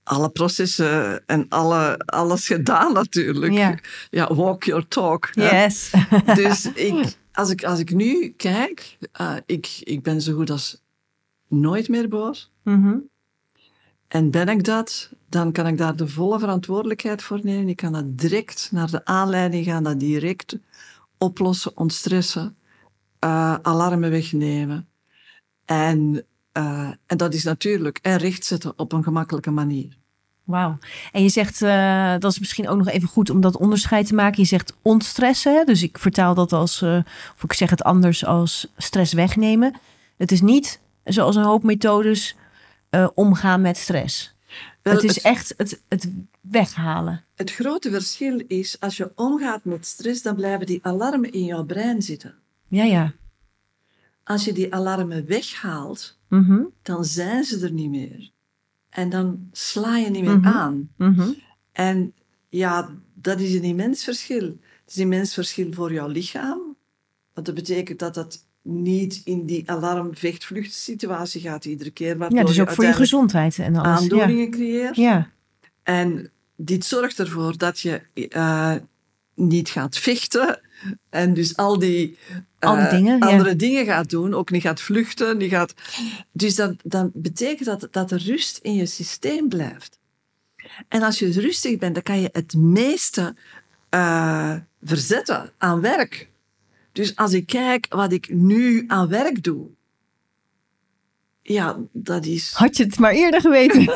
alle processen en alle, alles gedaan natuurlijk. Ja. Ja, walk your talk. hè. Yes. Dus ik, als, ik, als ik nu kijk, eh, ik, ik ben zo goed als nooit meer boos. Mhm. En ben ik dat, dan kan ik daar de volle verantwoordelijkheid voor nemen. Ik kan dat direct naar de aanleiding gaan, dat direct oplossen, ontstressen, eh, alarmen wegnemen. En, eh, en dat is natuurlijk, en rechtzetten op een gemakkelijke manier. Wauw. En je zegt, eh, dat is misschien ook nog even goed om dat onderscheid te maken. Je zegt ontstressen. Dus ik vertaal dat als, eh, of ik zeg het anders als stress wegnemen. Het is niet zoals een hoop methodes omgaan met stress. Wel, het is echt het, het weghalen. het grote verschil is, als je omgaat met stress, dan blijven die alarmen in jouw brein zitten. Ja, ja. Als je die alarmen weghaalt, Mhm, dan zijn ze er niet meer. En dan sla je niet meer Mhm. aan. mhm. En ja, dat is een immens verschil. Het is een immens verschil voor jouw lichaam. Want dat betekent dat dat niet in die alarm-vecht-vlucht-situatie gaat iedere keer. Ja, dus ook voor je gezondheid en alles. Ja. aandoeningen creëert. ja. En dit zorgt ervoor dat je eh, niet gaat vechten. En dus al die eh, ja. andere dingen gaat doen. Ook niet gaat vluchten. Niet gaat... Dus dat, dan betekent dat dat er rust in je systeem blijft. En als je rustig bent, dan kan je het meeste eh, verzetten aan werk. Dus als ik kijk wat ik nu aan werk doe. Ja, dat is... Had je het maar eerder geweten.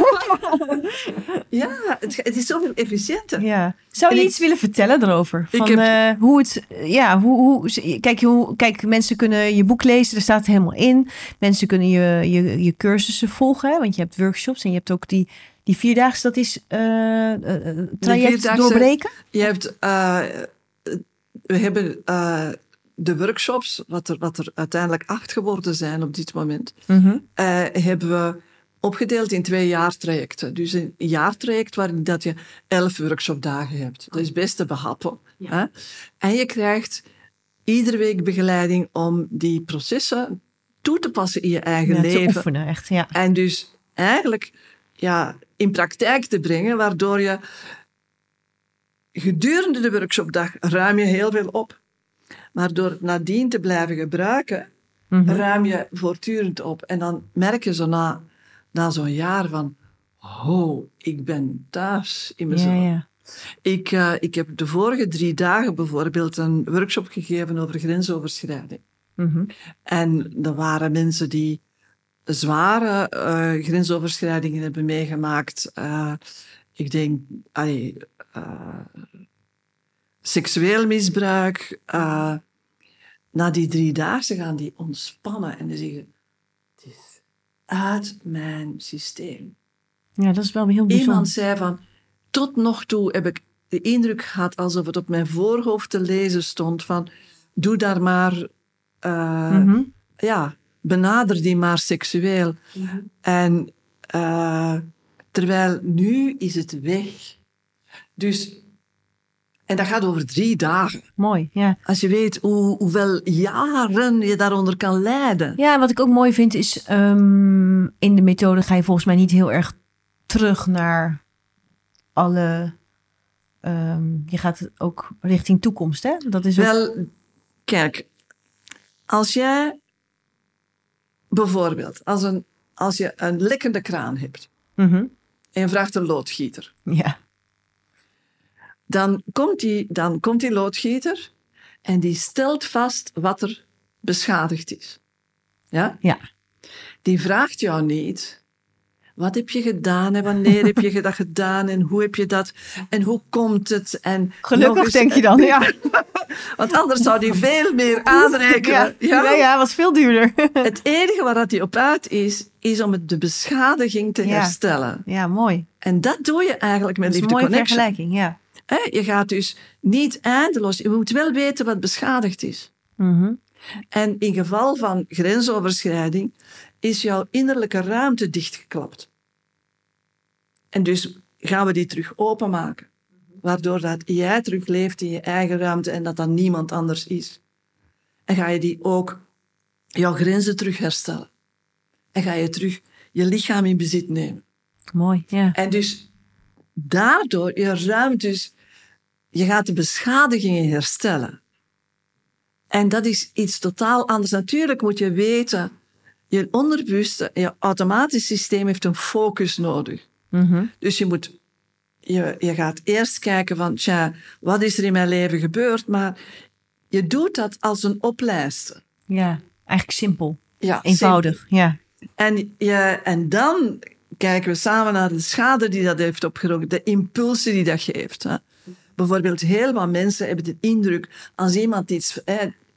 Ja, het, het is zoveel efficiënter. Ja. Zou je En ik- iets willen vertellen erover? Van heb- eh, hoe het, ja, hoe, hoe, kijk, hoe, kijk, mensen kunnen je boek lezen, er staat het helemaal in. Mensen kunnen je, je, je cursussen volgen, hè, want je hebt workshops en je hebt ook die, die vierdaagse, dat is eh, eh, traject doorbreken. Je hebt, we hebben de workshops, wat er, wat er uiteindelijk acht geworden zijn op dit moment, Mhm. eh, hebben we opgedeeld in twee jaartrajecten. Dus een jaartraject waarin dat je elf workshopdagen hebt. Dat is best te behappen. Hè? En je krijgt iedere week begeleiding om die processen toe te passen in je eigen Ja, te leven. oefenen, echt. Ja. En dus eigenlijk ja, in praktijk te brengen, waardoor je gedurende de workshopdag ruim je heel veel op. Maar door het nadien te blijven gebruiken, Mhm. ruim je voortdurend op. En dan merk je zo na, na zo'n jaar van, oh, ik ben thuis in mezelf. ja, ja. Ik, eh, ik heb de vorige drie dagen bijvoorbeeld een workshop gegeven over grensoverschrijding. Mhm. En er waren mensen die zware eh, grensoverschrijdingen hebben meegemaakt. Eh, ik denk, allee, seksueel misbruik. eh, na die drie dagen gaan die ontspannen en die zeggen, het is uit mijn systeem. Ja, dat is wel heel bijzonder. Iemand zei van, tot nog toe heb ik de indruk gehad alsof het op mijn voorhoofd te lezen stond van, doe daar maar, eh, Mhm. ja, benader die maar seksueel. En eh, terwijl nu is het weg. Dus, en dat gaat over drie dagen. Mooi, ja. Als je weet hoe, hoeveel jaren je daaronder kan lijden. Ja, wat ik ook mooi vind is, ehm, in de methode ga je volgens mij niet heel erg terug naar alle... ehm, je gaat ook richting toekomst, hè? Dat is ook... Wel, kijk, als jij bijvoorbeeld, als, een, als je een lekkende kraan hebt Mhm. en je vraagt een loodgieter, Ja, dan komt, die, dan komt die loodgieter en die stelt vast wat er beschadigd is. Ja? ja. Die vraagt jou niet, wat heb je gedaan en wanneer heb je dat gedaan en hoe heb je dat en hoe komt het? En Gelukkig eens- denk je dan, ja. Want anders zou die veel meer aanrekenen. Ja, ja. ja, was veel duurder. Het enige waar dat hij op uit is, is om de beschadiging te Ja. herstellen. ja, mooi. En dat doe je eigenlijk met Dat is een Liefde mooie Connection. vergelijking, ja. Je gaat dus niet eindeloos... Je moet wel weten wat beschadigd is. Mhm. En in geval van grensoverschrijding is jouw innerlijke ruimte dichtgeklapt. En dus gaan we die terug openmaken. Waardoor dat jij terug leeft in je eigen ruimte en dat dat niemand anders is. En ga je die ook jouw grenzen terug herstellen. En ga je terug je lichaam in bezit nemen. Mooi, ja. En dus daardoor, je ruimt dus, je gaat de beschadigingen herstellen. En dat is iets totaal anders. Natuurlijk moet je weten, je onderbewuste, je automatisch systeem heeft een focus nodig. Mhm. Dus je moet, je, je gaat eerst kijken van, tja, wat is er in mijn leven gebeurd? Maar je doet dat als een oplijsten. Ja, eigenlijk simpel. Ja, Eenvoudig, ja. En, ja, en dan kijken we samen naar de schade die dat heeft opgeroken, de impulsen die dat geeft. Hè. Bijvoorbeeld, heel wat mensen hebben de indruk, als iemand iets,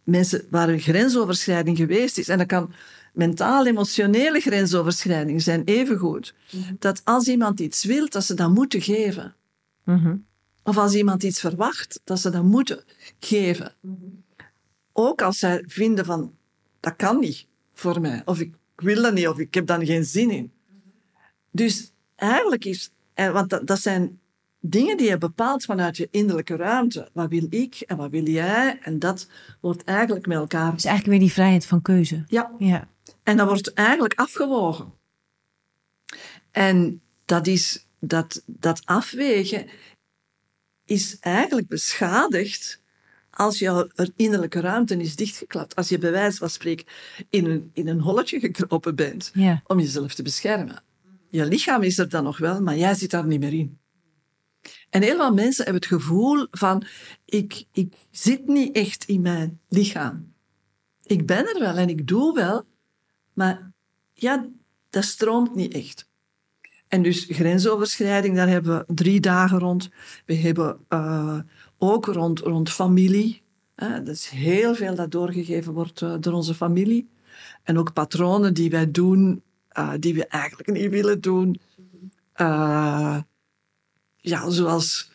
mensen waar een grensoverschrijding geweest is, en dat kan mentaal-emotionele grensoverschrijding zijn, evengoed, dat als iemand iets wil, dat ze dat moeten geven. Mhm. Of als iemand iets verwacht, dat ze dat moeten geven. Ook als zij vinden van, dat kan niet voor mij. Of ik wil dat niet, of ik heb daar geen zin in. Dus eigenlijk is, want dat, dat zijn dingen die je bepaalt vanuit je innerlijke ruimte. Wat wil ik en wat wil jij? En dat wordt eigenlijk met elkaar. Het is eigenlijk weer die vrijheid van keuze. Ja, Ja. en dat wordt eigenlijk afgewogen. En dat, is, dat, dat afwegen is eigenlijk beschadigd als jouw innerlijke ruimte is dichtgeklapt. Als je bij wijze van spreken in een, in een holletje gekropen bent Ja. om jezelf te beschermen. Je lichaam is er dan nog wel, maar jij zit daar niet meer in. En heel veel mensen hebben het gevoel van, ik, ik zit niet echt in mijn lichaam. Ik ben er wel en ik doe wel, maar ja, dat stroomt niet echt. En dus grensoverschrijding, daar hebben we drie dagen rond. We hebben eh, ook rond, rond familie. Dat is heel veel dat doorgegeven wordt eh, door onze familie. En ook patronen die wij doen, eh, die we eigenlijk niet willen doen. Ja, zoals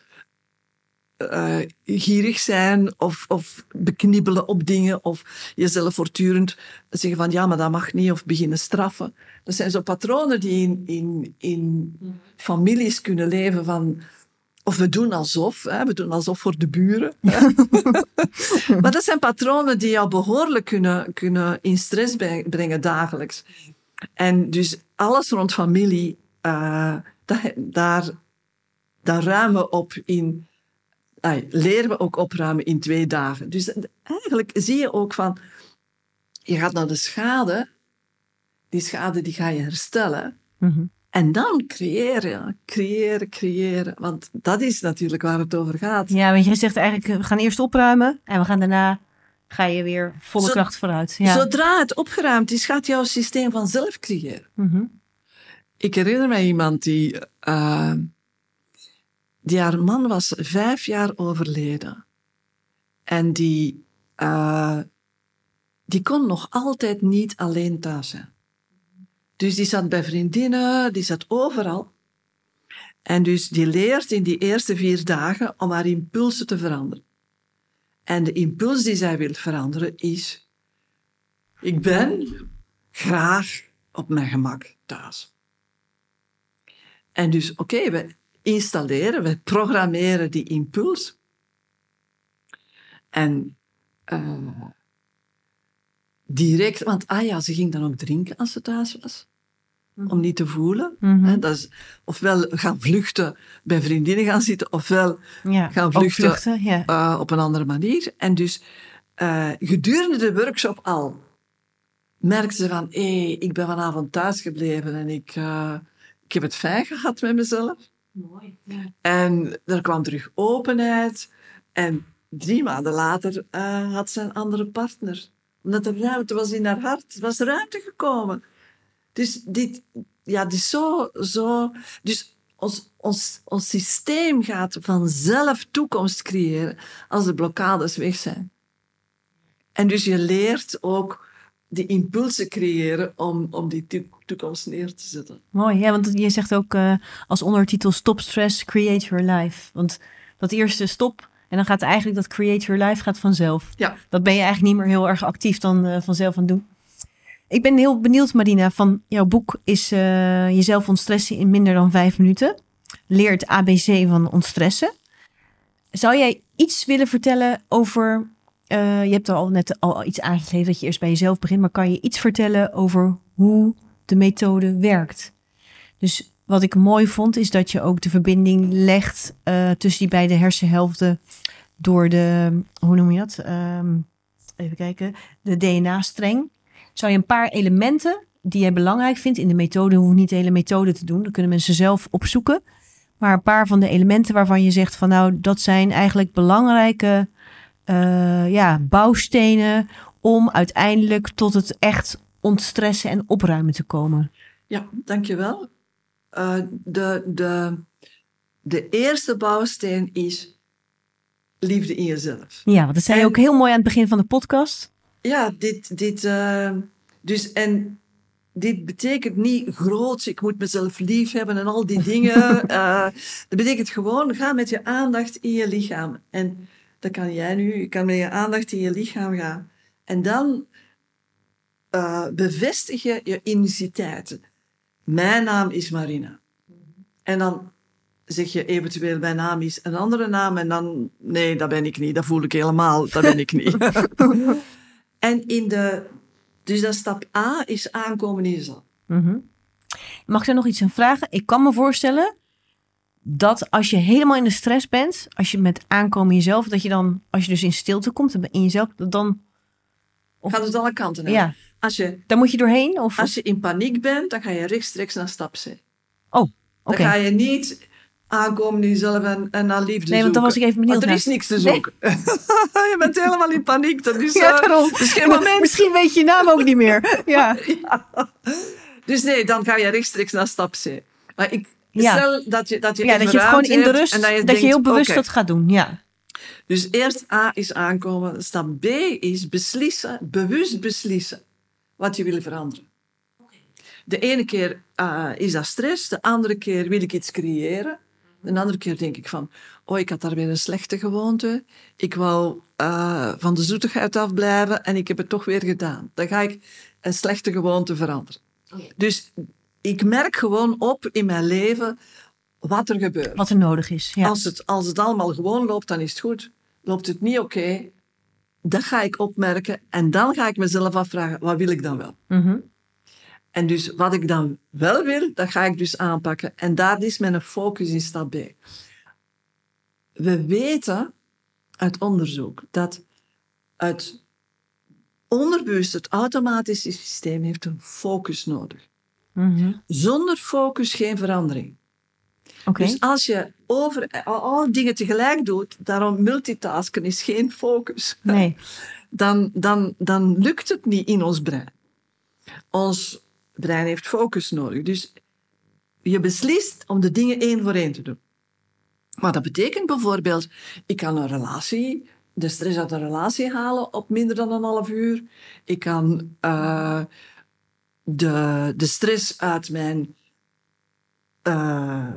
eh, gierig zijn of, of beknibbelen op dingen of jezelf voortdurend zeggen van ja, maar dat mag niet of beginnen straffen. Dat zijn zo patronen die in, in, in families kunnen leven van of we doen alsof, hè, we doen alsof voor de buren. maar dat zijn patronen die jou behoorlijk kunnen, kunnen in stress breng- brengen dagelijks. En dus alles rond familie, eh, dat- daar, daar ruimen we op in, ai, leren we ook opruimen in twee dagen. Dus eigenlijk zie je ook van, je gaat naar de schade, die schade die ga je herstellen. Mhm. En dan creëren, creëren, creëren. Want dat is natuurlijk waar het over gaat. Ja, want je zegt eigenlijk, we gaan eerst opruimen en we gaan daarna, ga je weer volle Zo- kracht vooruit. Ja. Zodra het opgeruimd is, gaat jouw systeem vanzelf creëren. Mhm. Ik herinner mij iemand die, eh, die haar man was vijf jaar overleden. En die, eh, die kon nog altijd niet alleen thuis zijn. Dus die zat bij vriendinnen, die zat overal. En dus die leert in die eerste vier dagen om haar impulsen te veranderen. En de impuls die zij wil veranderen is: ik ben graag op mijn gemak thuis. En dus, oké, we installeren, we programmeren die impuls. En uh, direct, want ah ja, ze ging dan ook drinken als ze thuis was. Mhm. Om niet te voelen. Mhm. Hè, dat is, ofwel gaan vluchten bij vriendinnen gaan zitten, ofwel Ja, gaan vluchten, vluchten, ja. eh, op een andere manier. En dus eh, gedurende de workshop al merkte ze van, hé, ik ben vanavond thuis gebleven en ik, eh, ik heb het fijn gehad met mezelf. Mooi. En er kwam terug openheid. En drie maanden later eh, had ze een andere partner. Omdat er ruimte was in haar hart. Er was ruimte gekomen. Dus dit, ja, is zo, zo. Dus ons, ons, ons systeem gaat vanzelf toekomst creëren als de blokkades weg zijn. En dus je leert ook die impulsen creëren om, om die to- toekomst neer te zetten. Mooi, ja, want je zegt ook eh, als ondertitel Stop Stress, Create Your Life. Want dat eerste stop en dan gaat eigenlijk dat Create Your Life gaat vanzelf. Ja. Dat ben je eigenlijk niet meer heel erg actief dan eh, vanzelf aan het doen. Ik ben heel benieuwd, Marina, van jouw boek is eh, Jezelf ontstressen in minder dan vijf minuten. Leer het ABC van ontstressen. Zou jij iets willen vertellen over... eh, je hebt er al net al iets aangegeven dat je eerst bij jezelf begint. Maar kan je iets vertellen over hoe de methode werkt? Dus wat ik mooi vond, is dat je ook de verbinding legt eh, tussen die beide hersenhelften door de, hoe noem je dat? Ehm, even kijken, de DNA-streng. Zou je een paar elementen die jij belangrijk vindt in de methode, hoef niet de hele methode te doen, dat kunnen mensen zelf opzoeken. Maar een paar van de elementen waarvan je zegt van nou, dat zijn eigenlijk belangrijke eh, ja, bouwstenen om uiteindelijk tot het echt ontstressen en opruimen te komen. Ja, dankjewel. Uh, de, de, de eerste bouwsteen is liefde in jezelf. Ja, want dat zei je ook heel mooi aan het begin van de podcast. Ja, dit, dit, eh, dus en dit betekent niet groots, ik moet mezelf lief hebben en al die dingen. Dat betekent gewoon, ga met je aandacht in je lichaam. En dat kan jij nu, je kan met je aandacht in je lichaam gaan. En dan eh, bevestig je je uniciteit. Mijn naam is Marina. En dan zeg je eventueel, mijn naam is een andere naam. En dan, nee, dat ben ik niet. Dat voel ik helemaal, dat ben ik niet. en in de, dus dat stap A is aankomen in jezelf. Mhm. Mag ik daar nog iets aan vragen? Ik kan me voorstellen dat als je helemaal in de stress bent, als je met aankomen in jezelf, dat je dan, als je dus in stilte komt in jezelf, dat dan, Of- Gaat het alle kanten uit. ja, Als, je, daar moet je doorheen? Of, als je in paniek bent, dan ga je rechtstreeks naar stap C. oh, Dan oké. ga je niet aankomen in jezelf en, en naar liefde Nee, want dan was ik even benieuwd Want er is niks te Nee. zoeken. je bent helemaal in paniek. Dat is, Ja, daarom. geen moment. Misschien weet je je naam ook niet meer. Ja. Dus nee, dan ga je rechtstreeks naar stap C. Maar ik Ja. stel dat je, dat je, ja, even dat je het gewoon ruimte in de rust, en dat je, denkt, heel bewust dat gaat doen. Ja. Dus eerst A is aankomen. Stap B is beslissen, bewust beslissen wat je wil veranderen. De ene keer eh, is dat stress, de andere keer wil ik iets creëren. De andere keer denk ik van, oh, ik had daar weer een slechte gewoonte. Ik wou eh, van de zoetigheid afblijven en ik heb het toch weer gedaan. Dan ga ik een slechte gewoonte veranderen. Dus ik merk gewoon op in mijn leven wat er gebeurt. Wat er nodig is. Ja. Als, het, als het allemaal gewoon loopt, dan is het goed. Loopt het niet oké, dat ga ik opmerken. En dan ga ik mezelf afvragen, wat wil ik dan wel? Mhm. En dus wat ik dan wel wil, dat ga ik dus aanpakken. En daar is mijn focus in stap B. We weten uit onderzoek dat het onderbewust, het automatische systeem, heeft een focus nodig. Mhm. Zonder focus geen verandering. Dus als je over al, al dingen tegelijk doet, daarom multitasken is geen focus, Nee. dan, dan, dan lukt het niet in ons brein. Ons brein heeft focus nodig. Dus je beslist om de dingen één voor één te doen. Maar dat betekent bijvoorbeeld, ik kan een relatie, de stress uit een relatie halen op minder dan een half uur. Ik kan eh, de, de stress uit mijn, eh,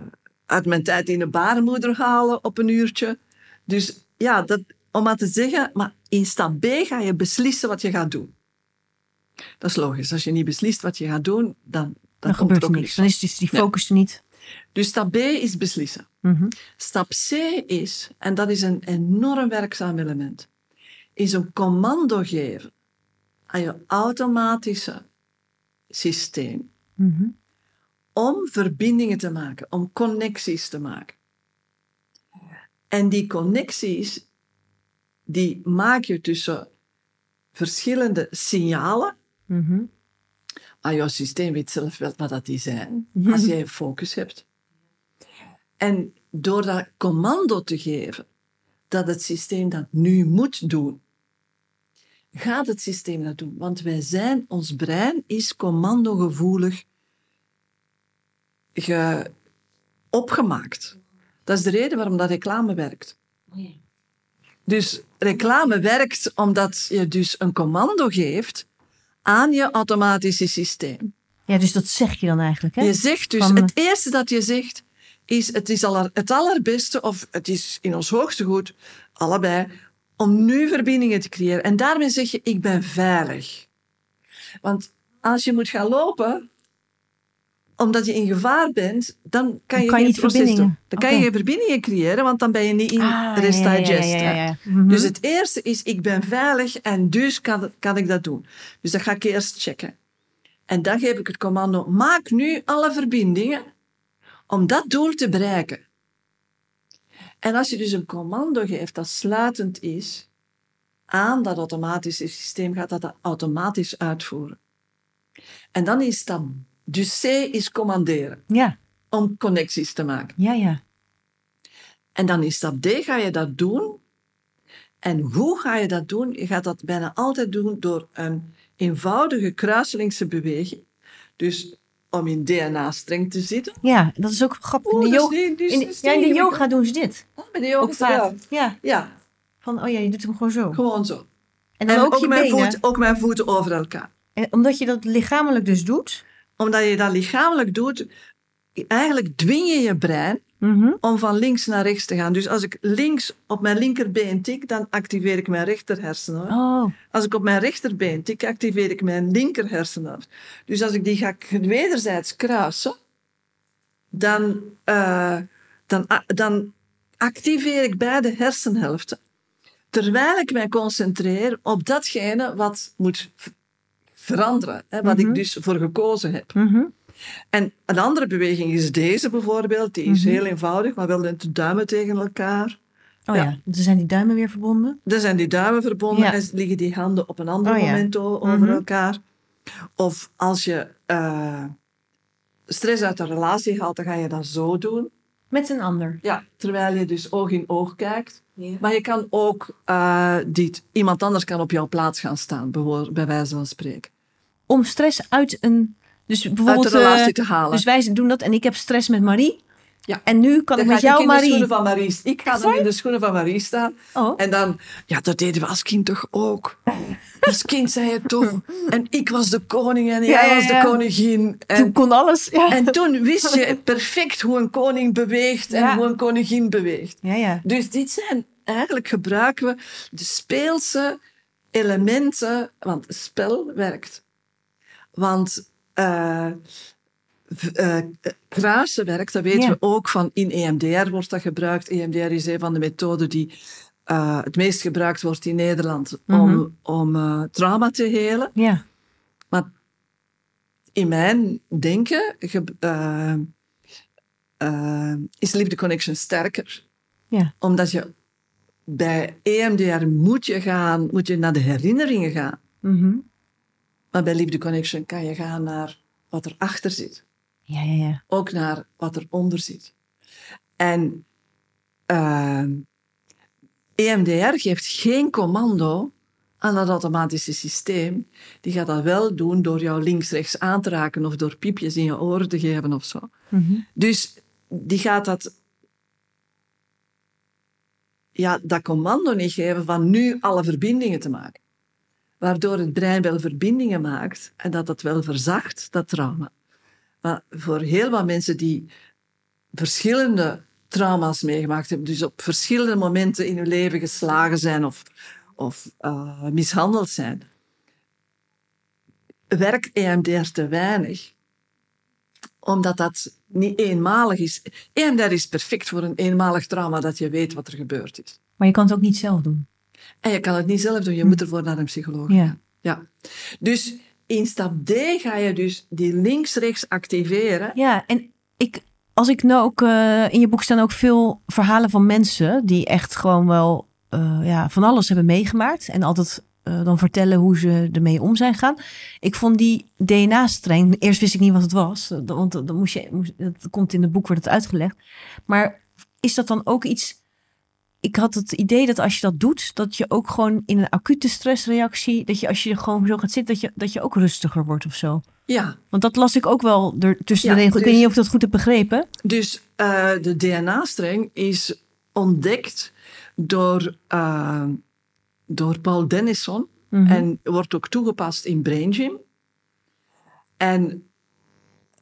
uit mijn tijd in de baarmoeder halen op een uurtje. Dus ja, dat, om maar te zeggen, maar in stap B ga je beslissen wat je gaat doen. Dat is logisch. Als je niet beslist wat je gaat doen, dan, dan, Dan komt gebeurt er ook niks. Dan is dus die Nee. focus er niet. Dus stap B is beslissen. Mhm. Stap C is, en dat is een enorm werkzaam element, is een commando geven aan je automatische systeem Mhm. om verbindingen te maken, om connecties te maken. En die connecties, die maak je tussen verschillende signalen, Mhm. maar jouw systeem weet zelf wel wat dat die zijn, als jij focus hebt. En door dat commando te geven, dat het systeem dat nu moet doen, gaat het systeem dat doen. Want wij zijn, ons brein is commandogevoelig ge, opgemaakt. Dat is de reden waarom dat reclame werkt. Dus reclame werkt omdat je dus een commando geeft aan je automatische systeem. Ja, dus dat zeg je dan eigenlijk, hè? Je zegt dus, Van, het eerste dat je zegt, is het is aller, het allerbeste, of het is in ons hoogste goed, allebei, om nu verbindingen te creëren. En daarmee zeg je, ik ben veilig. Want als je moet gaan lopen, omdat je in gevaar bent, dan kan je kan je geen niet verbindingen. doen. Dan kan je verbindingen creëren, want dan ben je niet in Ah, rest digest. ja, hè. ja, ja. Mhm. Dus het eerste is, ik ben veilig en dus kan, kan ik dat doen. Dus dat ga ik eerst checken. En dan geef ik het commando, maak nu alle verbindingen om dat doel te bereiken. En als je dus een commando geeft dat sluitend is aan dat automatische systeem, gaat dat dat automatisch uitvoeren. En dan is dat, dus C is commanderen, Ja, om connecties te maken. ja, ja. En dan in stap D ga je dat doen. En hoe ga je dat doen? Je gaat dat bijna altijd doen door een eenvoudige kruiselingse beweging. Dus om in DNA-streng te zitten. Ja, dat is ook grappig. Oeh, in de, yoga, die in ja, in de doen ze dit. Oh, bij de yoga Ook vaak. gedaan. Ja, Ja, van, oh ja, je doet hem gewoon zo. gewoon zo. En dan En ook, ook, je mijn benen. voet, ook mijn voeten over elkaar. En omdat je dat lichamelijk dus doet. Omdat je dat lichamelijk doet, eigenlijk dwing je je brein Mhm. om van links naar rechts te gaan. Dus als ik links op mijn linkerbeen tik, dan activeer ik mijn rechter hersenen. Oh, Als ik op mijn rechterbeen tik, activeer ik mijn linker hersenhelft. Dus als ik die ga wederzijds kruisen, dan, eh, dan, dan activeer ik beide hersenhelften. Terwijl ik mij concentreer op datgene wat moet veranderen. Hè, wat Mhm. ik dus voor gekozen heb. mhm. En een andere beweging is deze bijvoorbeeld. Die is Mhm. heel eenvoudig, maar wel met de duimen tegen elkaar. oh ja. Ja. Dan zijn die duimen weer verbonden. Dan zijn die duimen verbonden Ja. en liggen die handen op een ander Oh moment o- over Mhm. elkaar. Of als je eh, stress uit een relatie haalt, dan ga je dat zo doen. Met een ander. Ja, terwijl je dus oog in oog kijkt. Maar je kan ook, eh, dit, iemand anders kan op jouw plaats gaan staan, bij wijze van spreken. Om stress uit een... Dus Uit bijvoorbeeld... de relatie eh, te halen. dus wij doen dat en ik heb stress met Marie. Ja. En nu kan dan ik met ik jou, in de Marie. schoenen van Marie. Ik ga dan in de schoenen van Marie staan. Oh. En dan, ja, dat deden we als kind toch ook. Als kind zei je toch. En ik was de koning en jij Ja, ja, was de koningin. Toen En, kon alles. Ja. en toen wist je perfect hoe een koning beweegt en hoe een koningin beweegt. ja, ja. Dus dit zijn, eigenlijk gebruiken we de speelse elementen, want spel werkt. Want werkt, dat weten Ja. we ook van in EMDR wordt dat gebruikt. EMDR is een van de methoden die het meest gebruikt wordt in Nederland Mhm. om, om eh, trauma te helen. Ja. Maar in mijn denken is Liefde Connection sterker. Ja. Omdat je bij EMDR moet je, gaan, moet je naar de herinneringen gaan. Mhm. Maar bij Liefde Connection kan je gaan naar wat er achter zit. Ja, ja, ja. Ook naar wat er onder zit. En EMDR geeft geen commando aan dat automatische systeem. Die gaat dat wel doen door jou links-rechts aan te raken of door piepjes in je oren te geven of zo. Mhm. Dus die gaat dat, ja, dat commando niet geven van nu alle verbindingen te maken. Waardoor het brein wel verbindingen maakt en dat dat wel verzacht, dat trauma. Maar voor heel wat mensen die verschillende trauma's meegemaakt hebben, dus op verschillende momenten in je leven geslagen zijn of, of uh, mishandeld zijn, werkt EMDR te weinig. Omdat dat niet eenmalig is. EMDR is perfect voor een eenmalig trauma dat je weet wat er gebeurd is. Maar je kan het ook niet zelf doen. En je kan het niet zelf doen, je moet ervoor naar een psycholoog Ja. Ja. Dus in stap D ga je dus die links-rechts activeren. Ja, en ik, als ik nou ook, eh, in je boek staan ook veel verhalen van mensen die echt gewoon wel eh, ja, van alles hebben meegemaakt. En altijd eh, dan vertellen hoe ze ermee om zijn gaan. Ik vond die DNA-streng, eerst wist ik niet wat het was. Want dan moest je, moest, dat komt in het boek, wordt het uitgelegd. Maar is dat dan ook iets... Ik had het idee dat als je dat doet, dat je ook gewoon in een acute stressreactie, dat je als je er gewoon zo gaat zitten, dat je, dat je ook rustiger wordt of zo. Ja, Want dat las ik ook wel er tussen Ja, de regels. Ik dus- weet niet of ik dat goed heb begrepen. dus eh, de DNA-streng is ontdekt door, eh, door Paul Dennison Mhm. en wordt ook toegepast in Brain Gym. En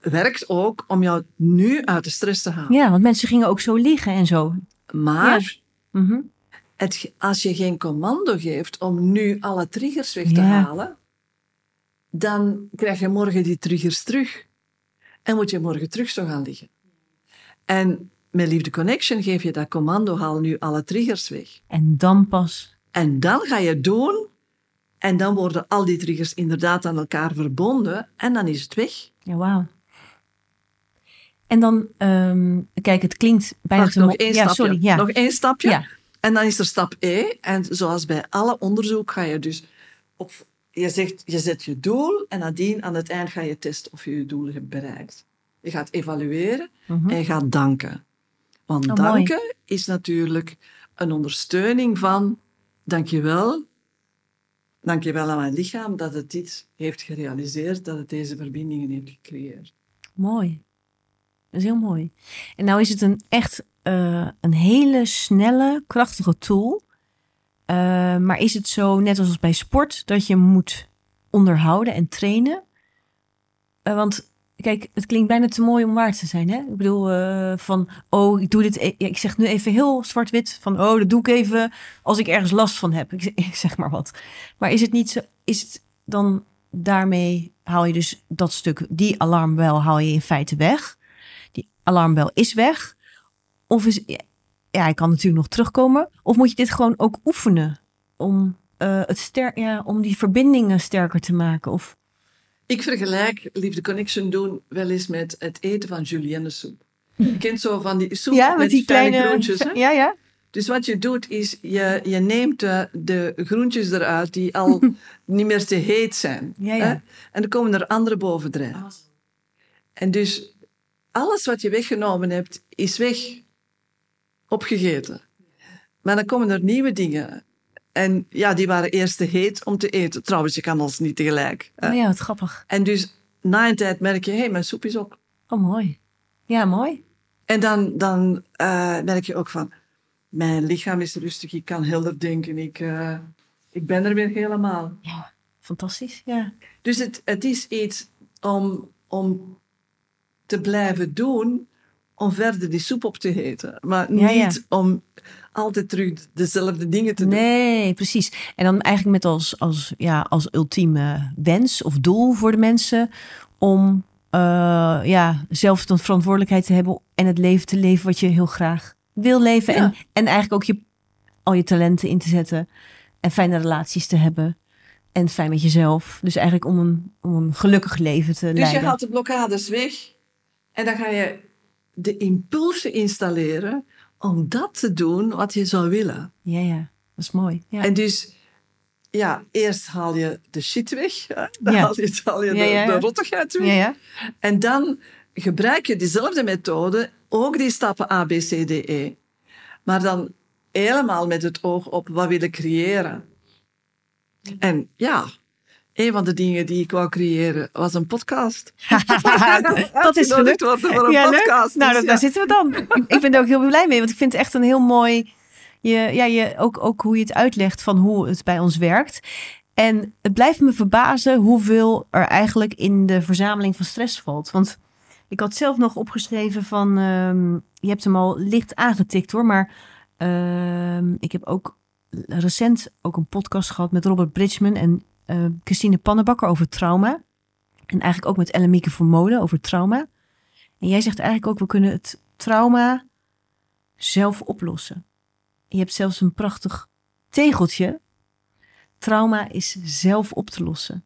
werkt ook om jou nu uit de stress te halen. Ja, want mensen gingen ook zo liggen en zo. Maar Mhm. het, als je geen commando geeft om nu alle triggers weg te Ja. halen, dan krijg je morgen die triggers terug. En moet je morgen terug zo gaan liggen. En met Liefde Connection geef je dat commando, haal nu alle triggers weg. En dan pas. En dan ga je doen, en dan worden al die triggers inderdaad aan elkaar verbonden, en dan is het weg. Ja, wauw. En dan, ehm, kijk, het klinkt bijna Wacht, te nog één ja, stapje. sorry. Ja. Nog één stapje. Ja. En dan is er stap E. En zoals bij alle onderzoek ga je dus op... Je, zegt, je zet je doel en nadien aan het eind ga je testen of je je doel hebt bereikt. Je gaat evalueren Mhm. en je gaat danken. Want Oh, mooi. danken is natuurlijk een ondersteuning van... Dankjewel. Dankjewel aan mijn lichaam dat het dit heeft gerealiseerd, dat het deze verbindingen heeft gecreëerd. Mooi. Dat is heel mooi. En nou is het een echt eh, een hele snelle, krachtige tool. Eh, maar is het zo, net als bij sport, dat je moet onderhouden en trainen? Eh, want kijk, het klinkt bijna te mooi om waar te zijn. Hè? Ik bedoel, van, oh, ik doe dit. e- ik zeg nu even heel zwart-wit. Van, oh, dat doe ik even als ik ergens last van heb. Ik zeg maar wat. Maar is het niet zo, is het dan daarmee haal je dus dat stuk, die alarmbel haal je in feite weg. Alarmbel is weg. Of is, ja, hij kan natuurlijk nog terugkomen. Of moet je dit gewoon ook oefenen om, eh, het ster ja, om die verbindingen sterker te maken? Of, Ik vergelijk Liefde Connection doen wel eens met het eten van julienne soep. Je kent zo van die soep ja, met die fijne kleine groentjes. Hè? Ja, ja. Dus wat je doet is, je, je neemt de, de groentjes eruit die al niet meer te heet zijn. Ja, ja. Hè? En dan komen er andere bovendrijven. En dus alles wat je weggenomen hebt, is weg. Opgegeten. Maar dan komen er nieuwe dingen. En ja, die waren eerst te heet om te eten. Trouwens, je kan ons niet tegelijk. hè. Oh ja, wat grappig. En dus na een tijd merk je, hé, hey, mijn soep is op. Oh, mooi. Ja, mooi. En dan, dan eh, merk je ook van, mijn lichaam is rustig, ik kan helder denken, ik, eh, ik ben er weer helemaal. Ja, fantastisch. Ja. Dus het, het is iets om, om te blijven doen, om verder die soep op te eten. Maar Ja, ja. niet om altijd terug dezelfde dingen te doen. Nee, precies. En dan eigenlijk met als, als, ja, als ultieme wens of doel voor de mensen om eh, ja, zelf de verantwoordelijkheid te hebben en het leven te leven wat je heel graag wil leven. Ja. En, en eigenlijk ook je, al je talenten in te zetten en fijne relaties te hebben. En fijn met jezelf. Dus eigenlijk om een, om een gelukkig leven te Dus leiden. je haalt de blokkades weg en dan ga je de impulsen installeren om dat te doen wat je zou willen. Ja, ja. Dat is mooi. Ja. En dus, ja, eerst haal je de shit weg. hè. Dan Ja. haal je, haal je Ja, de, ja, de rottigheid weg. ja, ja. En dan gebruik je diezelfde methode, ook die stappen A, B, C, D, E. Maar dan helemaal met het oog op wat wil ik creëren. En ja, een van de dingen die ik wou creëren was een podcast. dat is gelukt. voor een Ja, podcast. Nou, dat- ja. daar zitten we dan. Ik- ik ben er ook heel blij mee, want ik vind het echt een heel mooi. Je, ja, je, ook, ook hoe je het uitlegt van hoe het bij ons werkt. En het blijft me verbazen hoeveel er eigenlijk in de verzameling van stress valt. Want Ik had zelf nog opgeschreven van, ehm, je hebt hem al licht aangetikt hoor, maar ehm, ik heb ook recent ook een podcast gehad met Robert Bridgman en uh, Christine Pannenbakker over trauma. En eigenlijk ook met Ellemieke Vermolen over trauma. En jij zegt eigenlijk ook, we kunnen het trauma zelf oplossen. Je hebt zelfs een prachtig tegeltje. Trauma is zelf op te lossen.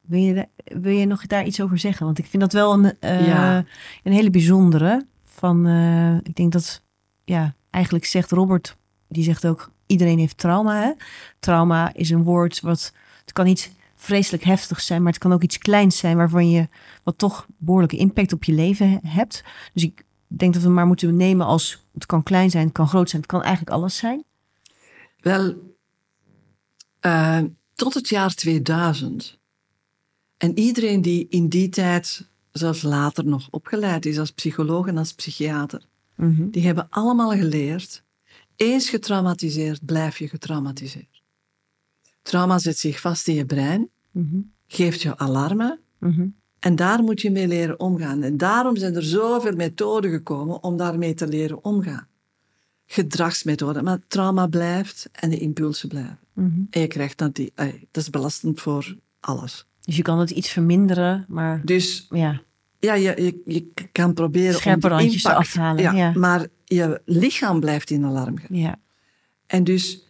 Wil je, wil je nog daar iets over zeggen? Want ik vind dat wel een, uh, een hele bijzondere. Van, uh, ik denk dat, ja, eigenlijk zegt Robert, die zegt ook, iedereen heeft trauma. Hè? Trauma is een woord wat, het kan niet vreselijk heftig zijn, maar het kan ook iets kleins zijn waarvan je wat toch behoorlijke impact op je leven hebt. Dus ik denk dat we maar moeten nemen als het kan klein zijn, het kan groot zijn, het kan eigenlijk alles zijn. Wel, uh, tot het jaar 2000. En iedereen die in die tijd, zelfs later nog opgeleid is als psycholoog en als psychiater, mm -hmm. die hebben allemaal geleerd, eens getraumatiseerd, blijf je getraumatiseerd. Trauma zet zich vast in je brein, mm -hmm. geeft je alarmen. Mm -hmm. En daar moet je mee leren omgaan. En daarom zijn er zoveel methoden gekomen om daarmee te leren omgaan. Gedragsmethoden, maar trauma blijft en de impulsen blijven. Mm -hmm. En je krijgt dan die, dat is belastend voor alles. Dus je kan het iets verminderen, maar. Dus ja, ja je, je, je kan proberen Scherpe om impact, af te halen. Ja, Ja. Maar je lichaam blijft in alarm gaan. Ja. En dus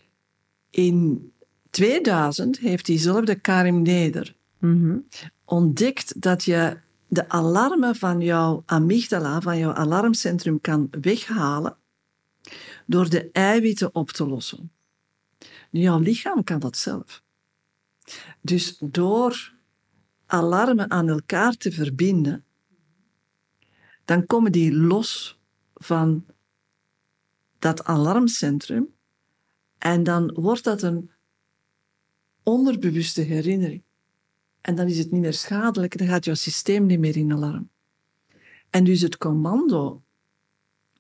in 2000 heeft diezelfde Karim Neder Mhm. ontdekt dat je de alarmen van jouw amygdala, van jouw alarmcentrum, kan weghalen door de eiwitten op te lossen. Nu, jouw lichaam kan dat zelf. Dus door alarmen aan elkaar te verbinden, dan komen die los van dat alarmcentrum en dan wordt dat een onderbewuste herinnering. En dan is het niet meer schadelijk, dan gaat jouw systeem niet meer in alarm. En dus het commando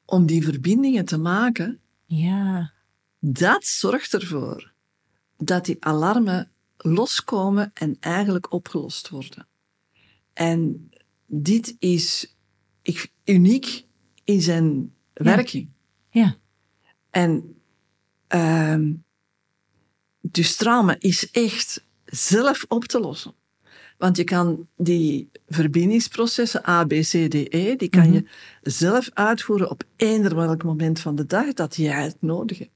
om die verbindingen te maken, Ja. dat zorgt ervoor dat die alarmen loskomen en eigenlijk opgelost worden. En dit is uniek in zijn werking. Ja. En ehm dus trauma is echt zelf op te lossen. Want je kan die verbindingsprocessen A, B, C, D, E, die kan je zelf uitvoeren op eender welk moment van de dag dat jij het nodig hebt.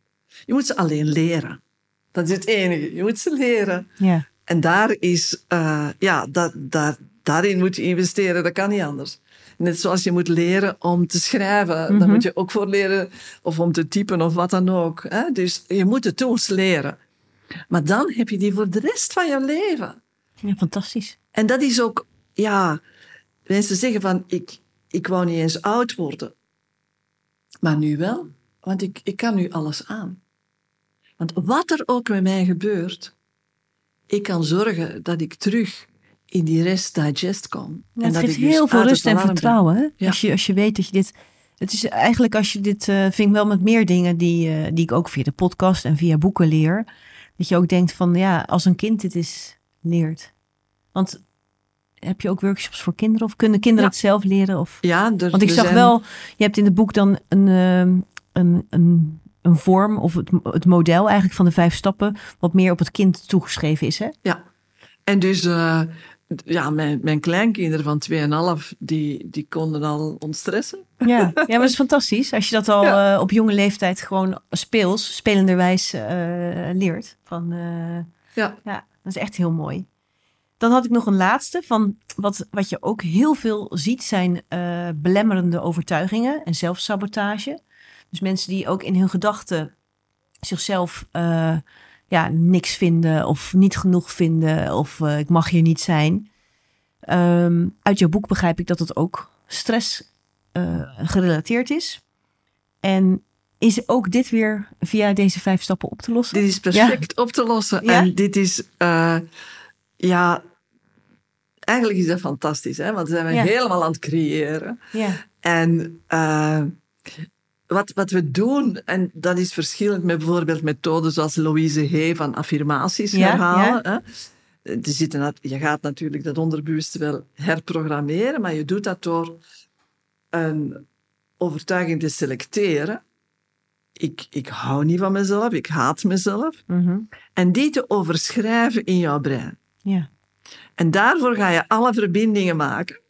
Je moet ze alleen leren. Dat is het enige. Je moet ze leren. Ja. En daar is, uh, ja, dat, daar, daarin moet je investeren. Dat kan niet anders. Net zoals je moet leren om te schrijven, mm -hmm. dan moet je ook voor leren, of om te typen of wat dan ook. Hè? Dus je moet de tools leren. Maar dan heb je die voor de rest van je leven. ja, fantastisch. En dat is ook, ja, mensen zeggen van, ik, ik wou niet eens oud worden. Maar nu wel, want ik, ik kan nu alles aan. Want wat er ook met mij gebeurt, ik kan zorgen dat ik terug in die rest digest kom. Ja, en het dat geeft ik dus heel veel rust en vertrouwen. Ja. Als, je, als je weet dat je dit. Het is eigenlijk als je dit. eh, vind ik wel met meer dingen die, eh, die ik ook via de podcast en via boeken leer. Dat je ook denkt van ja, als een kind dit is leert. Want heb je ook workshops voor kinderen? Of kunnen kinderen Ja. het zelf leren? Of... Ja, er, Want ik zag zijn- wel, je hebt in het boek dan een, ehm, een, een, een vorm of het, het model eigenlijk van de vijf stappen, wat meer op het kind toegeschreven is. Hè? Ja. En dus, eh, ja, mijn, mijn kleinkinderen van 2,5, die, die konden al ontstressen. Ja, ja maar dat is fantastisch. Als je dat al Ja. eh, op jonge leeftijd gewoon speels, spelenderwijs eh, leert. Van, eh, Ja. ja, dat is echt heel mooi. Dan had ik nog een laatste van wat, wat je ook heel veel ziet zijn belemmerende overtuigingen en zelfsabotage. Dus mensen die ook in hun gedachten zichzelf ja, niks vinden of niet genoeg vinden of eh, ik mag hier niet zijn. Ehm, uit jouw boek begrijp ik dat het ook stress eh, gerelateerd is. En is ook dit weer via deze vijf stappen op te lossen? Dit is perfect op te lossen. Ja? En dit is, eh, ja, eigenlijk is dat fantastisch, hè? want zijn we Ja. helemaal aan het creëren. Ja, En wat, wat we doen, en dat is verschillend met bijvoorbeeld methoden zoals Louise Hay van affirmaties Ja, herhalen. Hè? er zitten nat- je gaat natuurlijk dat onderbewuste wel herprogrammeren, maar je doet dat door een overtuiging te selecteren. Ik, ik hou niet van mezelf, ik haat mezelf. Mhm. En die te overschrijven in jouw brein. Ja. En daarvoor ga je alle verbindingen maken.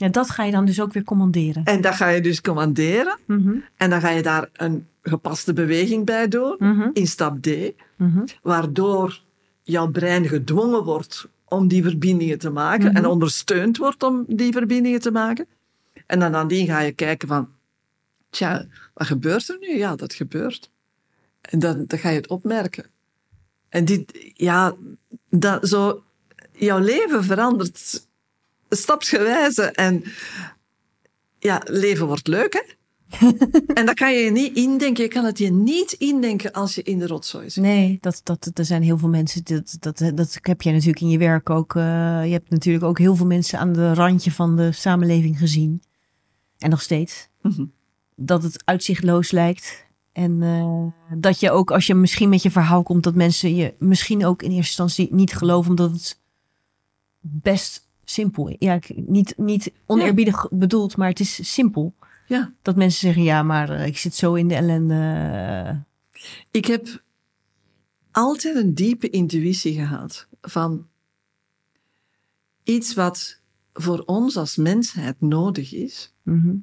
Ja, dat ga je dan dus ook weer commanderen. En dat ga je dus commanderen. Mhm. En dan ga je daar een gepaste beweging bij doen, Mhm. in stap D, Mhm. waardoor jouw brein gedwongen wordt om die verbindingen te maken en ondersteund wordt om die verbindingen te maken. En dan nadien ga je kijken van, tja, wat gebeurt er nu? Ja, dat gebeurt. En dan, dan ga je het opmerken. En dit, ja, dat, zo, jouw leven verandert stapsgewijze en ja, leven wordt leuk, hè? en dat kan je je niet indenken. Je kan het je niet indenken als je in de rotzooi zit. Nee, dat, dat, er zijn heel veel mensen. Dat, dat, dat heb jij natuurlijk in je werk ook. eh, je hebt natuurlijk ook heel veel mensen aan de randje van de samenleving gezien. En nog steeds. Mhm. Dat het uitzichtloos lijkt. En eh, dat je ook, als je misschien met je verhaal komt, dat mensen je misschien ook in eerste instantie niet geloven, omdat het best simpel. Ja, niet, niet oneerbiedig bedoeld, maar het is simpel. Ja. Dat mensen zeggen, ja, maar eh, ik zit zo in de ellende. Ik heb altijd een diepe intuïtie gehad van iets wat voor ons als mensheid nodig is, mhm.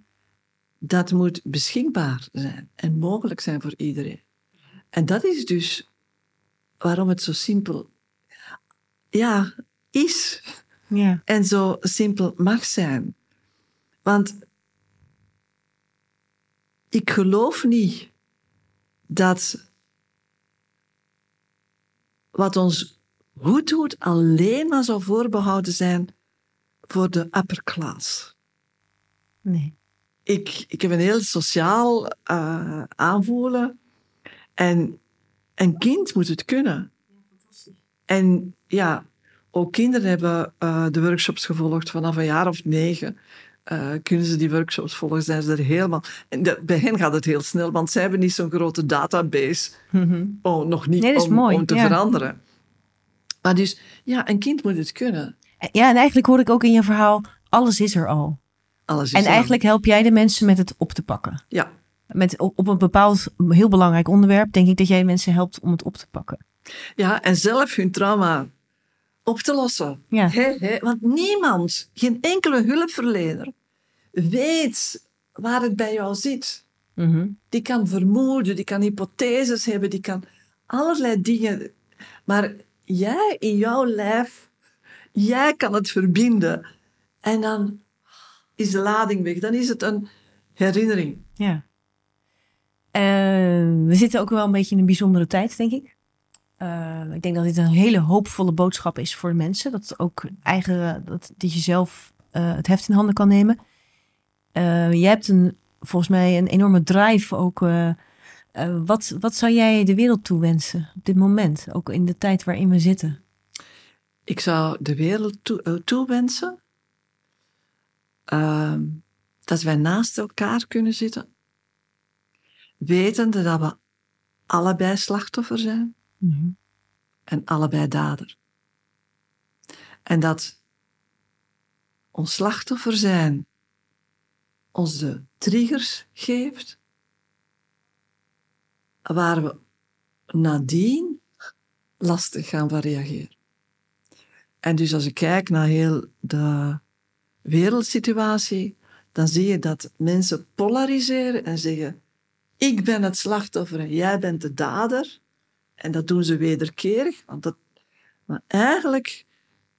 dat moet beschikbaar zijn en mogelijk zijn voor iedereen. En dat is dus waarom het zo simpel ja, is Ja. en zo simpel mag zijn. Want ik geloof niet dat wat ons goed doet alleen maar zou voorbehouden zijn voor de upper class. Nee. Ik, ik heb een heel sociaal eh, aanvoelen en een kind moet het kunnen. En ja, ook kinderen hebben eh, de workshops gevolgd vanaf een jaar of negen. eh, kunnen ze die workshops volgen, zijn ze er helemaal... En bij hen gaat het heel snel, want zij hebben niet zo'n grote database. Oh, nog niet Nee, om, mooi, om te ja. veranderen. Maar dus, ja, een kind moet het kunnen. Ja, en eigenlijk hoor ik ook in je verhaal, alles is er al. Alles is En er. eigenlijk help jij de mensen met het op te pakken. Ja, Met, op een bepaald heel belangrijk onderwerp denk ik dat jij mensen helpt om het op te pakken. ja, en zelf hun trauma op te lossen. Ja. Hè, hè, want niemand, geen enkele hulpverlener, weet waar het bij jou zit. Die kan vermoeden, die kan hypotheses hebben, die kan allerlei dingen. Maar jij in jouw lijf, jij kan het verbinden. En dan is de lading weg. Dan is het een herinnering. Ja. Eh, we zitten ook wel een beetje in een bijzondere tijd, denk ik. Eh, ik denk dat dit een hele hoopvolle boodschap is voor mensen. Dat ook eigen, dat, dat je zelf eh, het heft in handen kan nemen. Eh, jij hebt een, volgens mij een enorme drive ook. eh, eh, wat, wat zou jij de wereld toewensen op dit moment? Ook in de tijd waarin we zitten. Ik zou de wereld toe, toewensen ehm, dat wij naast elkaar kunnen zitten, wetende dat we allebei slachtoffer zijn en allebei dader. En dat ons slachtoffer zijn ons de triggers geeft, waar we nadien lastig gaan van reageren. En dus als ik kijk naar heel de wereldsituatie, dan zie je dat mensen polariseren en zeggen: Ik ben het slachtoffer en jij bent de dader. En dat doen ze wederkerig. Want dat, maar eigenlijk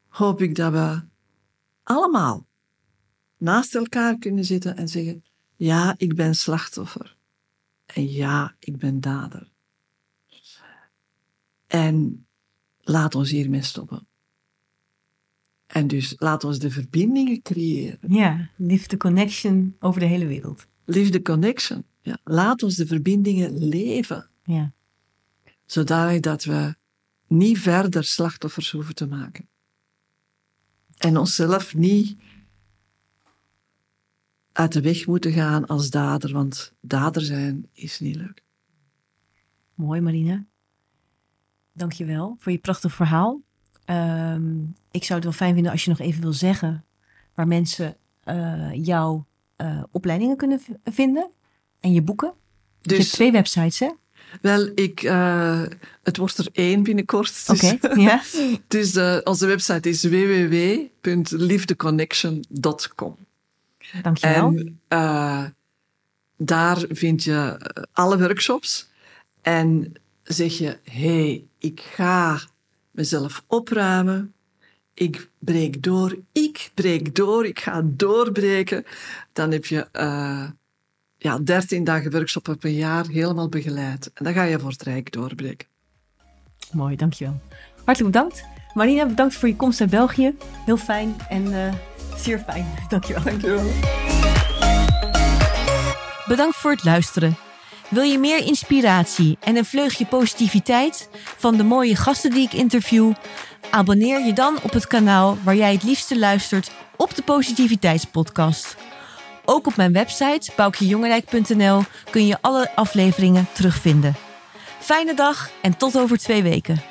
hoop ik dat we allemaal naast elkaar kunnen zitten en zeggen: Ja, ik ben slachtoffer. En ja, ik ben dader. En laat ons hiermee stoppen. En dus laat ons de verbindingen creëren. Ja, liefde connection over de hele wereld. Liefde connection. Ja. Laat ons de verbindingen leven. Ja. Zodanig dat we niet verder slachtoffers hoeven te maken. En onszelf niet uit de weg moeten gaan als dader, want dader zijn is niet leuk. Mooi, Marina. Dankjewel voor je prachtig verhaal. Ehm, ik zou het wel fijn vinden als je nog even wil zeggen waar mensen uh, jouw uh, opleidingen kunnen vinden en je boeken. Dus, je hebt twee websites, hè? Wel, ik, uh, het wordt er één binnenkort. Dus, Oké, okay, dus onze website is www.liefdeconnection.com. Dankjewel. En daar vind je alle workshops. En zeg je, hé, hey, ik ga mezelf opruimen. Ik breek door, ik breek door, ik ga doorbreken. Dan heb je ja, 13 dagen workshop op een jaar helemaal begeleid. En dan ga je voor het Rijk doorbreken. Mooi, dankjewel. Hartelijk bedankt. Marina, bedankt voor je komst uit België. Heel fijn en uh, zeer fijn. Dankjewel. Dankjewel. Bedankt voor het luisteren. Wil je meer inspiratie en een vleugje positiviteit van de mooie gasten die ik interview? Abonneer je dan op het kanaal waar jij het liefste luistert op de Positiviteitspodcast. Ook op mijn website boukjejongerijk.nl kun je alle afleveringen terugvinden. Fijne dag en tot over twee weken.